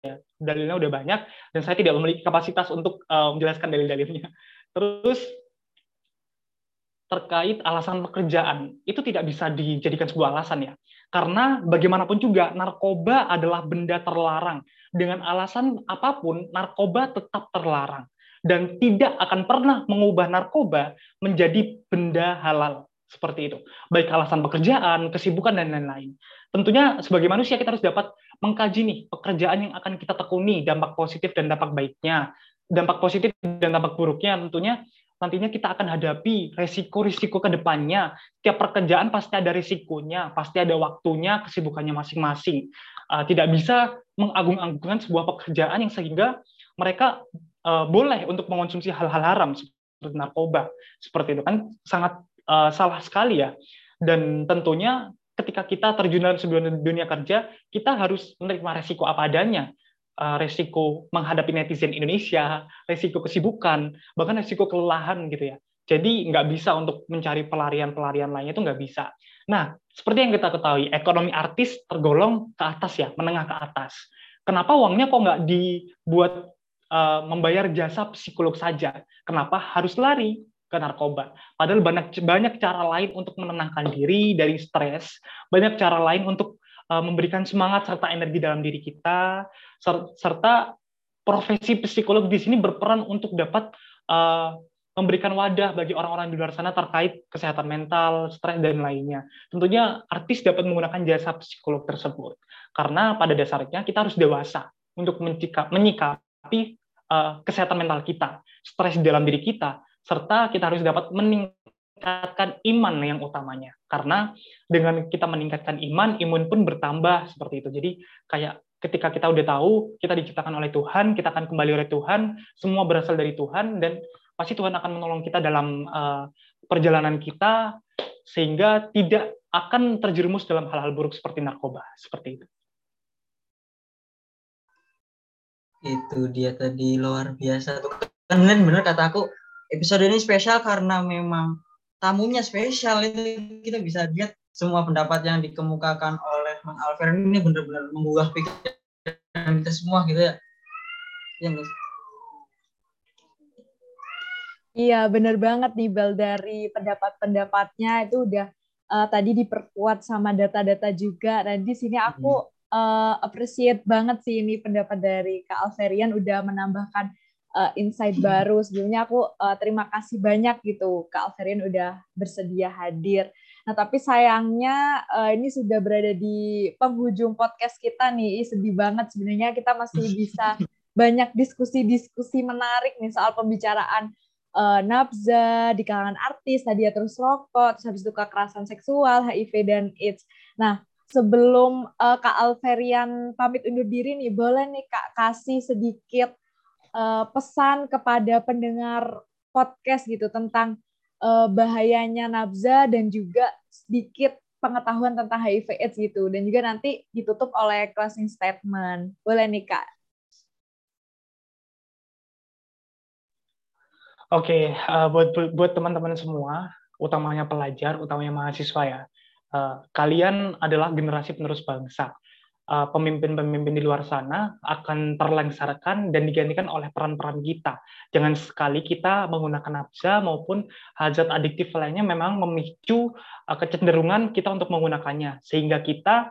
ya. Dalilnya udah banyak dan saya tidak memiliki kapasitas untuk uh, menjelaskan dalil-dalilnya. Terus terkait alasan pekerjaan itu tidak bisa dijadikan sebuah alasan ya karena bagaimanapun juga narkoba adalah benda terlarang dengan alasan apa pun narkoba tetap terlarang dan tidak akan pernah mengubah narkoba menjadi benda halal seperti itu. Baik alasan pekerjaan, kesibukan dan lain-lain. Tentunya sebagai manusia kita harus dapat mengkaji nih pekerjaan yang akan kita tekuni, dampak positif dan dampak baiknya. Dampak positif dan dampak buruknya tentunya nantinya kita akan hadapi resiko-risiko ke depannya. Tiap pekerjaan pasti ada risikonya, pasti ada waktunya, kesibukannya masing-masing. Uh, tidak bisa mengagung-agungkan sebuah pekerjaan yang sehingga mereka uh, boleh untuk mengonsumsi hal-hal haram seperti narkoba. Seperti itu kan sangat uh, salah sekali ya. Dan tentunya ketika kita terjun dalam sebuah dunia kerja, kita harus menerima resiko apa adanya. Uh, resiko menghadapi netizen Indonesia, resiko kesibukan, bahkan resiko kelelahan gitu ya. Jadi nggak bisa untuk mencari pelarian-pelarian lainnya itu nggak bisa. Nah, seperti yang kita ketahui, ekonomi artis tergolong ke atas ya, menengah ke atas. Kenapa uangnya kok nggak dibuat uh, membayar jasa psikolog saja? Kenapa harus lari? ke narkoba. Padahal banyak banyak cara lain untuk menenangkan diri dari stres, banyak cara lain untuk memberikan semangat serta energi dalam diri kita, serta profesi psikolog di sini berperan untuk dapat uh, memberikan wadah bagi orang-orang di luar sana terkait kesehatan mental, stres dan lainnya. Tentunya artis dapat menggunakan jasa psikolog tersebut karena pada dasarnya kita harus dewasa untuk menyikapi uh, kesehatan mental kita, stres dalam diri kita, serta kita harus dapat meningkatkan iman yang utamanya. Karena dengan kita meningkatkan iman, imun pun bertambah seperti itu. Jadi kayak ketika kita udah tahu kita diciptakan oleh Tuhan, kita akan kembali oleh Tuhan, semua berasal dari Tuhan dan pasti Tuhan akan menolong kita dalam uh, perjalanan kita sehingga tidak akan terjerumus dalam hal-hal buruk seperti narkoba, seperti itu. Itu dia tadi luar biasa tuh. Kan benar kata aku, episode ini spesial karena memang tamunya spesial itu. Kita bisa lihat semua pendapat yang dikemukakan oleh Mang Alfer ini benar-benar menggugah pikiran kita semua gitu ya. Yang Iya, benar banget nih Bel dari pendapat-pendapatnya. Itu udah uh, tadi diperkuat sama data-data juga. Dan di sini aku uh, appreciate banget sih ini pendapat dari Kak Alverian udah menambahkan uh, insight baru. Sebelumnya aku uh, terima kasih banyak gitu Kak Alverin udah bersedia hadir. Nah, tapi sayangnya uh, ini sudah berada di penghujung podcast kita nih. Sedih banget sebenarnya kita masih bisa banyak diskusi-diskusi menarik nih soal pembicaraan uh, nafza di kalangan artis, tadi ya terus rokok, terus habis itu kekerasan seksual, HIV dan AIDS. Nah, sebelum uh, Kak Alverian pamit undur diri nih, boleh nih Kak kasih sedikit uh, pesan kepada pendengar podcast gitu tentang uh, bahayanya nafza dan juga sedikit pengetahuan tentang HIV AIDS gitu dan juga nanti ditutup oleh closing statement. Boleh nih Kak. Oke, okay, uh, buat buat teman-teman semua, utamanya pelajar, utamanya mahasiswa ya. Uh, kalian adalah generasi penerus bangsa. Uh, pemimpin-pemimpin di luar sana akan terlengsarkan dan digantikan oleh peran-peran kita. Jangan sekali kita menggunakan nafsa maupun hazard adiktif lainnya memang memicu uh, kecenderungan kita untuk menggunakannya sehingga kita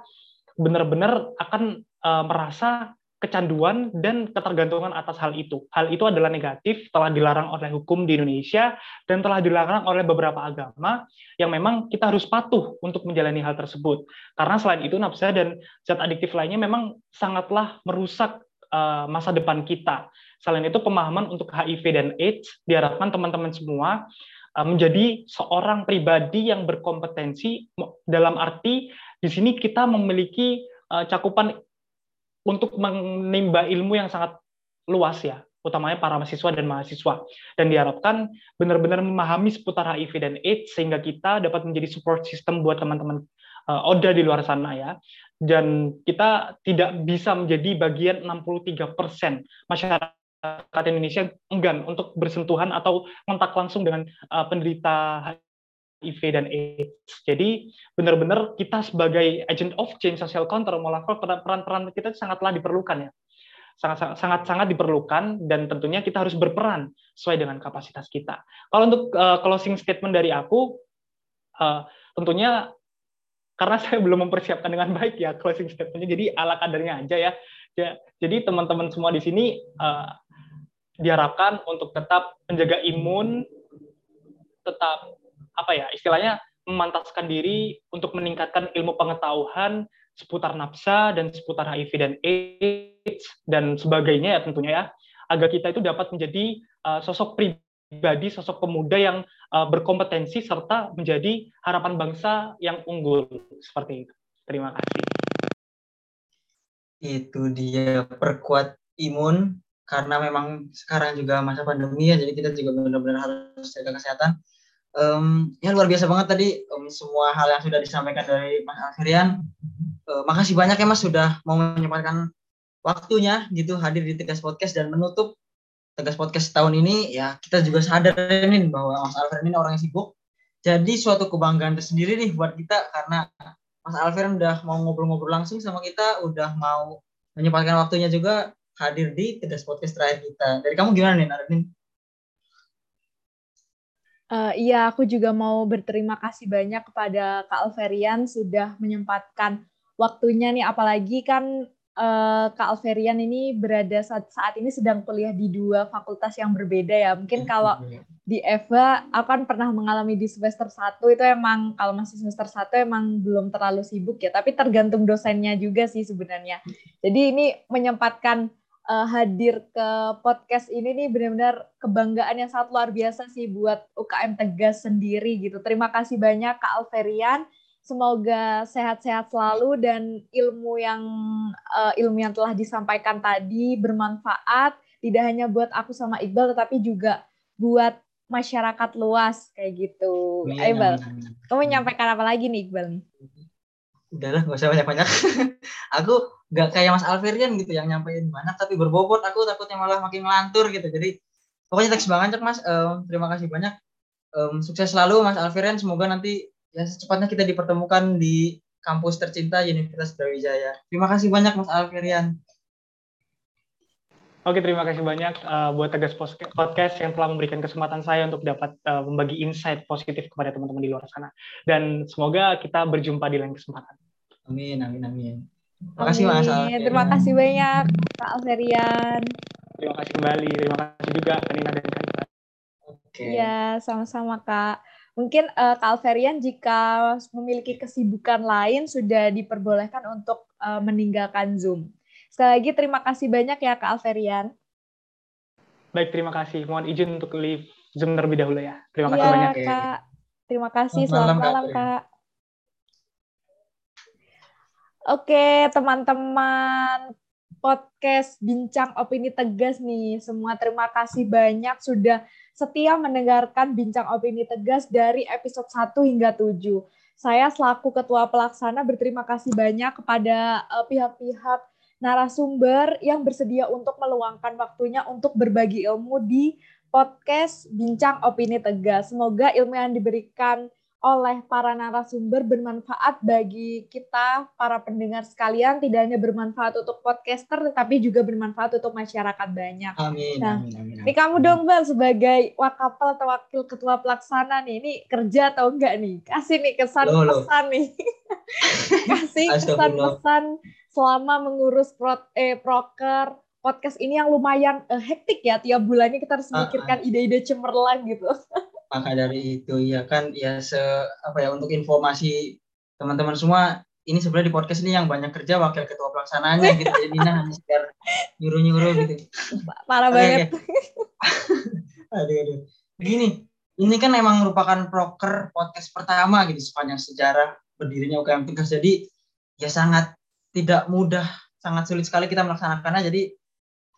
benar-benar akan uh, merasa kecanduan dan ketergantungan atas hal itu. Hal itu adalah negatif, telah dilarang oleh hukum di Indonesia dan telah dilarang oleh beberapa agama yang memang kita harus patuh untuk menjalani hal tersebut. Karena selain itu nafsa dan zat adiktif lainnya memang sangatlah merusak uh, masa depan kita. Selain itu pemahaman untuk HIV dan AIDS diharapkan teman-teman semua uh, menjadi seorang pribadi yang berkompetensi dalam arti di sini kita memiliki uh, cakupan untuk menimba ilmu yang sangat luas ya, utamanya para mahasiswa dan mahasiswa. Dan diharapkan benar-benar memahami seputar HIV dan AIDS sehingga kita dapat menjadi support system buat teman-teman uh, ODA di luar sana ya. Dan kita tidak bisa menjadi bagian 63% masyarakat Indonesia enggan untuk bersentuhan atau kontak langsung dengan uh, penderita HIV dan AIDS. Jadi benar-benar kita sebagai agent of change social counter melakukan peran-peran kita sangatlah diperlukan ya. Sangat sangat sangat diperlukan dan tentunya kita harus berperan sesuai dengan kapasitas kita. Kalau untuk uh, closing statement dari aku uh, tentunya karena saya belum mempersiapkan dengan baik ya closing statementnya jadi ala kadarnya aja ya. ya jadi teman-teman semua di sini uh, diharapkan untuk tetap menjaga imun, tetap apa ya istilahnya memantaskan diri untuk meningkatkan ilmu pengetahuan seputar nafsa dan seputar HIV dan AIDS dan sebagainya ya tentunya ya. Agar kita itu dapat menjadi uh, sosok pribadi sosok pemuda yang uh, berkompetensi serta menjadi harapan bangsa yang unggul. Seperti itu. Terima kasih. Itu dia perkuat imun. Karena memang sekarang juga masa pandemi ya jadi kita juga benar-benar harus jaga kesehatan um, ya luar biasa banget tadi um, semua hal yang sudah disampaikan dari Mas Alfirian. Uh, makasih banyak ya Mas sudah mau menyempatkan waktunya gitu hadir di Tegas Podcast dan menutup Tegas Podcast tahun ini ya kita juga sadar nih bahwa Mas Alfirian ini orang yang sibuk. Jadi suatu kebanggaan tersendiri nih buat kita karena Mas Alfirian udah mau ngobrol-ngobrol langsung sama kita, udah mau menyempatkan waktunya juga hadir di Tegas Podcast terakhir kita. Dari kamu gimana nih, Naradin? Uh, iya, aku juga mau berterima kasih banyak kepada Kak Alverian sudah menyempatkan waktunya nih, apalagi kan uh, Kak Alverian ini berada saat, saat ini sedang kuliah di dua fakultas yang berbeda ya. Mungkin kalau di Eva, aku kan pernah mengalami di semester satu itu emang kalau masih semester satu emang belum terlalu sibuk ya, tapi tergantung dosennya juga sih sebenarnya. Jadi ini menyempatkan uh, hadir ke podcast ini nih benar-benar kebanggaan yang sangat luar biasa sih buat UKM Tegas sendiri gitu. Terima kasih banyak Kak Alferian. Semoga sehat-sehat selalu dan ilmu yang uh, ilmu yang telah disampaikan tadi bermanfaat tidak hanya buat aku sama Iqbal tetapi juga buat masyarakat luas kayak gitu. Ayo Iqbal, kamu menyampaikan apa lagi nih Iqbal nih? Udahlah, gak usah banyak-banyak. aku nggak kayak Mas Alverian gitu yang nyampein banyak tapi berbobot. Aku takutnya malah makin ngelantur gitu. Jadi pokoknya teks banget Mas. Um, terima kasih banyak. Um, sukses selalu Mas Alverian. Semoga nanti ya secepatnya kita dipertemukan di kampus tercinta Universitas Brawijaya. Terima kasih banyak Mas Alverian. Oke, terima kasih banyak uh, buat Tegas Podcast yang telah memberikan kesempatan saya untuk dapat uh, membagi insight positif kepada teman-teman di luar sana. Dan semoga kita berjumpa di lain kesempatan. Amin, amin, amin. Terima kasih Mas Alferian. Terima kasih banyak Kak Alferian. Terima kasih kembali. Terima kasih juga Nina dan Kak Iya, sama-sama Kak. Mungkin uh, Kak Alferian jika memiliki kesibukan lain sudah diperbolehkan untuk uh, meninggalkan Zoom. Sekali lagi terima kasih banyak ya Kak Alferian. Baik, terima kasih. Mohon izin untuk leave Zoom terlebih dahulu ya. Terima kasih ya, banyak. Kak. Terima kasih. Selamat, Selamat malam, Kak. Kak. Oke, teman-teman podcast Bincang Opini Tegas nih. Semua terima kasih banyak sudah setia mendengarkan Bincang Opini Tegas dari episode 1 hingga 7. Saya selaku ketua pelaksana berterima kasih banyak kepada uh, pihak-pihak narasumber yang bersedia untuk meluangkan waktunya untuk berbagi ilmu di podcast Bincang Opini Tegas. Semoga ilmu yang diberikan oleh para narasumber bermanfaat bagi kita para pendengar sekalian tidak hanya bermanfaat untuk podcaster tetapi juga bermanfaat untuk masyarakat banyak. Amin. Nah, amin, amin, amin. Ini kamu dong Bang sebagai wakapel atau wakil ketua pelaksana nih, ini kerja atau enggak nih? Kasih nih kesan pesan nih. Kasih kesan pesan selama mengurus pro, eh, proker podcast ini yang lumayan uh, hektik ya tiap bulannya kita harus memikirkan ide-ide cemerlang gitu. maka dari itu ya kan ya se apa ya untuk informasi teman-teman semua ini sebenarnya di podcast ini yang banyak kerja wakil ketua pelaksananya gitu jadi Nina hanya sekedar nyuruh-nyuruh gitu. Parah banget. aduh aduh. Gini ini kan emang merupakan proker podcast pertama gitu sepanjang sejarah berdirinya UKM Tegas jadi ya sangat tidak mudah sangat sulit sekali kita melaksanakannya. Jadi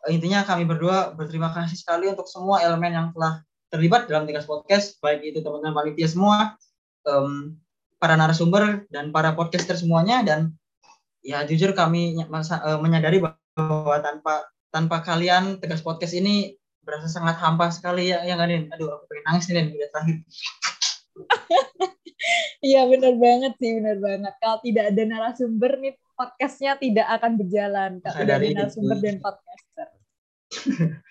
intinya kami berdua berterima kasih sekali untuk semua elemen yang telah terlibat dalam Tegas Podcast, baik itu teman-teman panitia semua, um, para narasumber dan para podcaster semuanya dan ya jujur kami uh, menyadari bahwa tanpa tanpa kalian Tegas Podcast ini berasa sangat hampa sekali ya yang Nin. Aduh aku pengen nangis nih udah terakhir. Iya benar banget sih benar banget. Kalau tidak ada narasumber nih podcastnya tidak akan berjalan. Kalau tidak ada narasumber dan podcaster.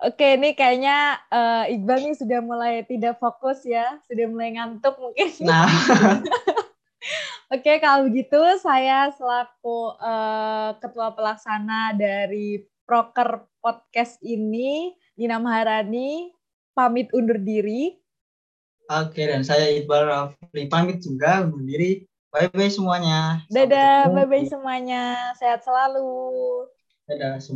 Oke, ini kayaknya uh, Iqbal nih sudah mulai tidak fokus ya, sudah mulai ngantuk mungkin. Nah. Oke, kalau begitu saya selaku uh, ketua pelaksana dari Proker podcast ini. Nina Maharani pamit undur diri. Oke, dan saya Iqbal Rafli pamit juga undur diri. Bye-bye semuanya. Dadah, bye-bye semuanya. Sehat selalu. Dadah.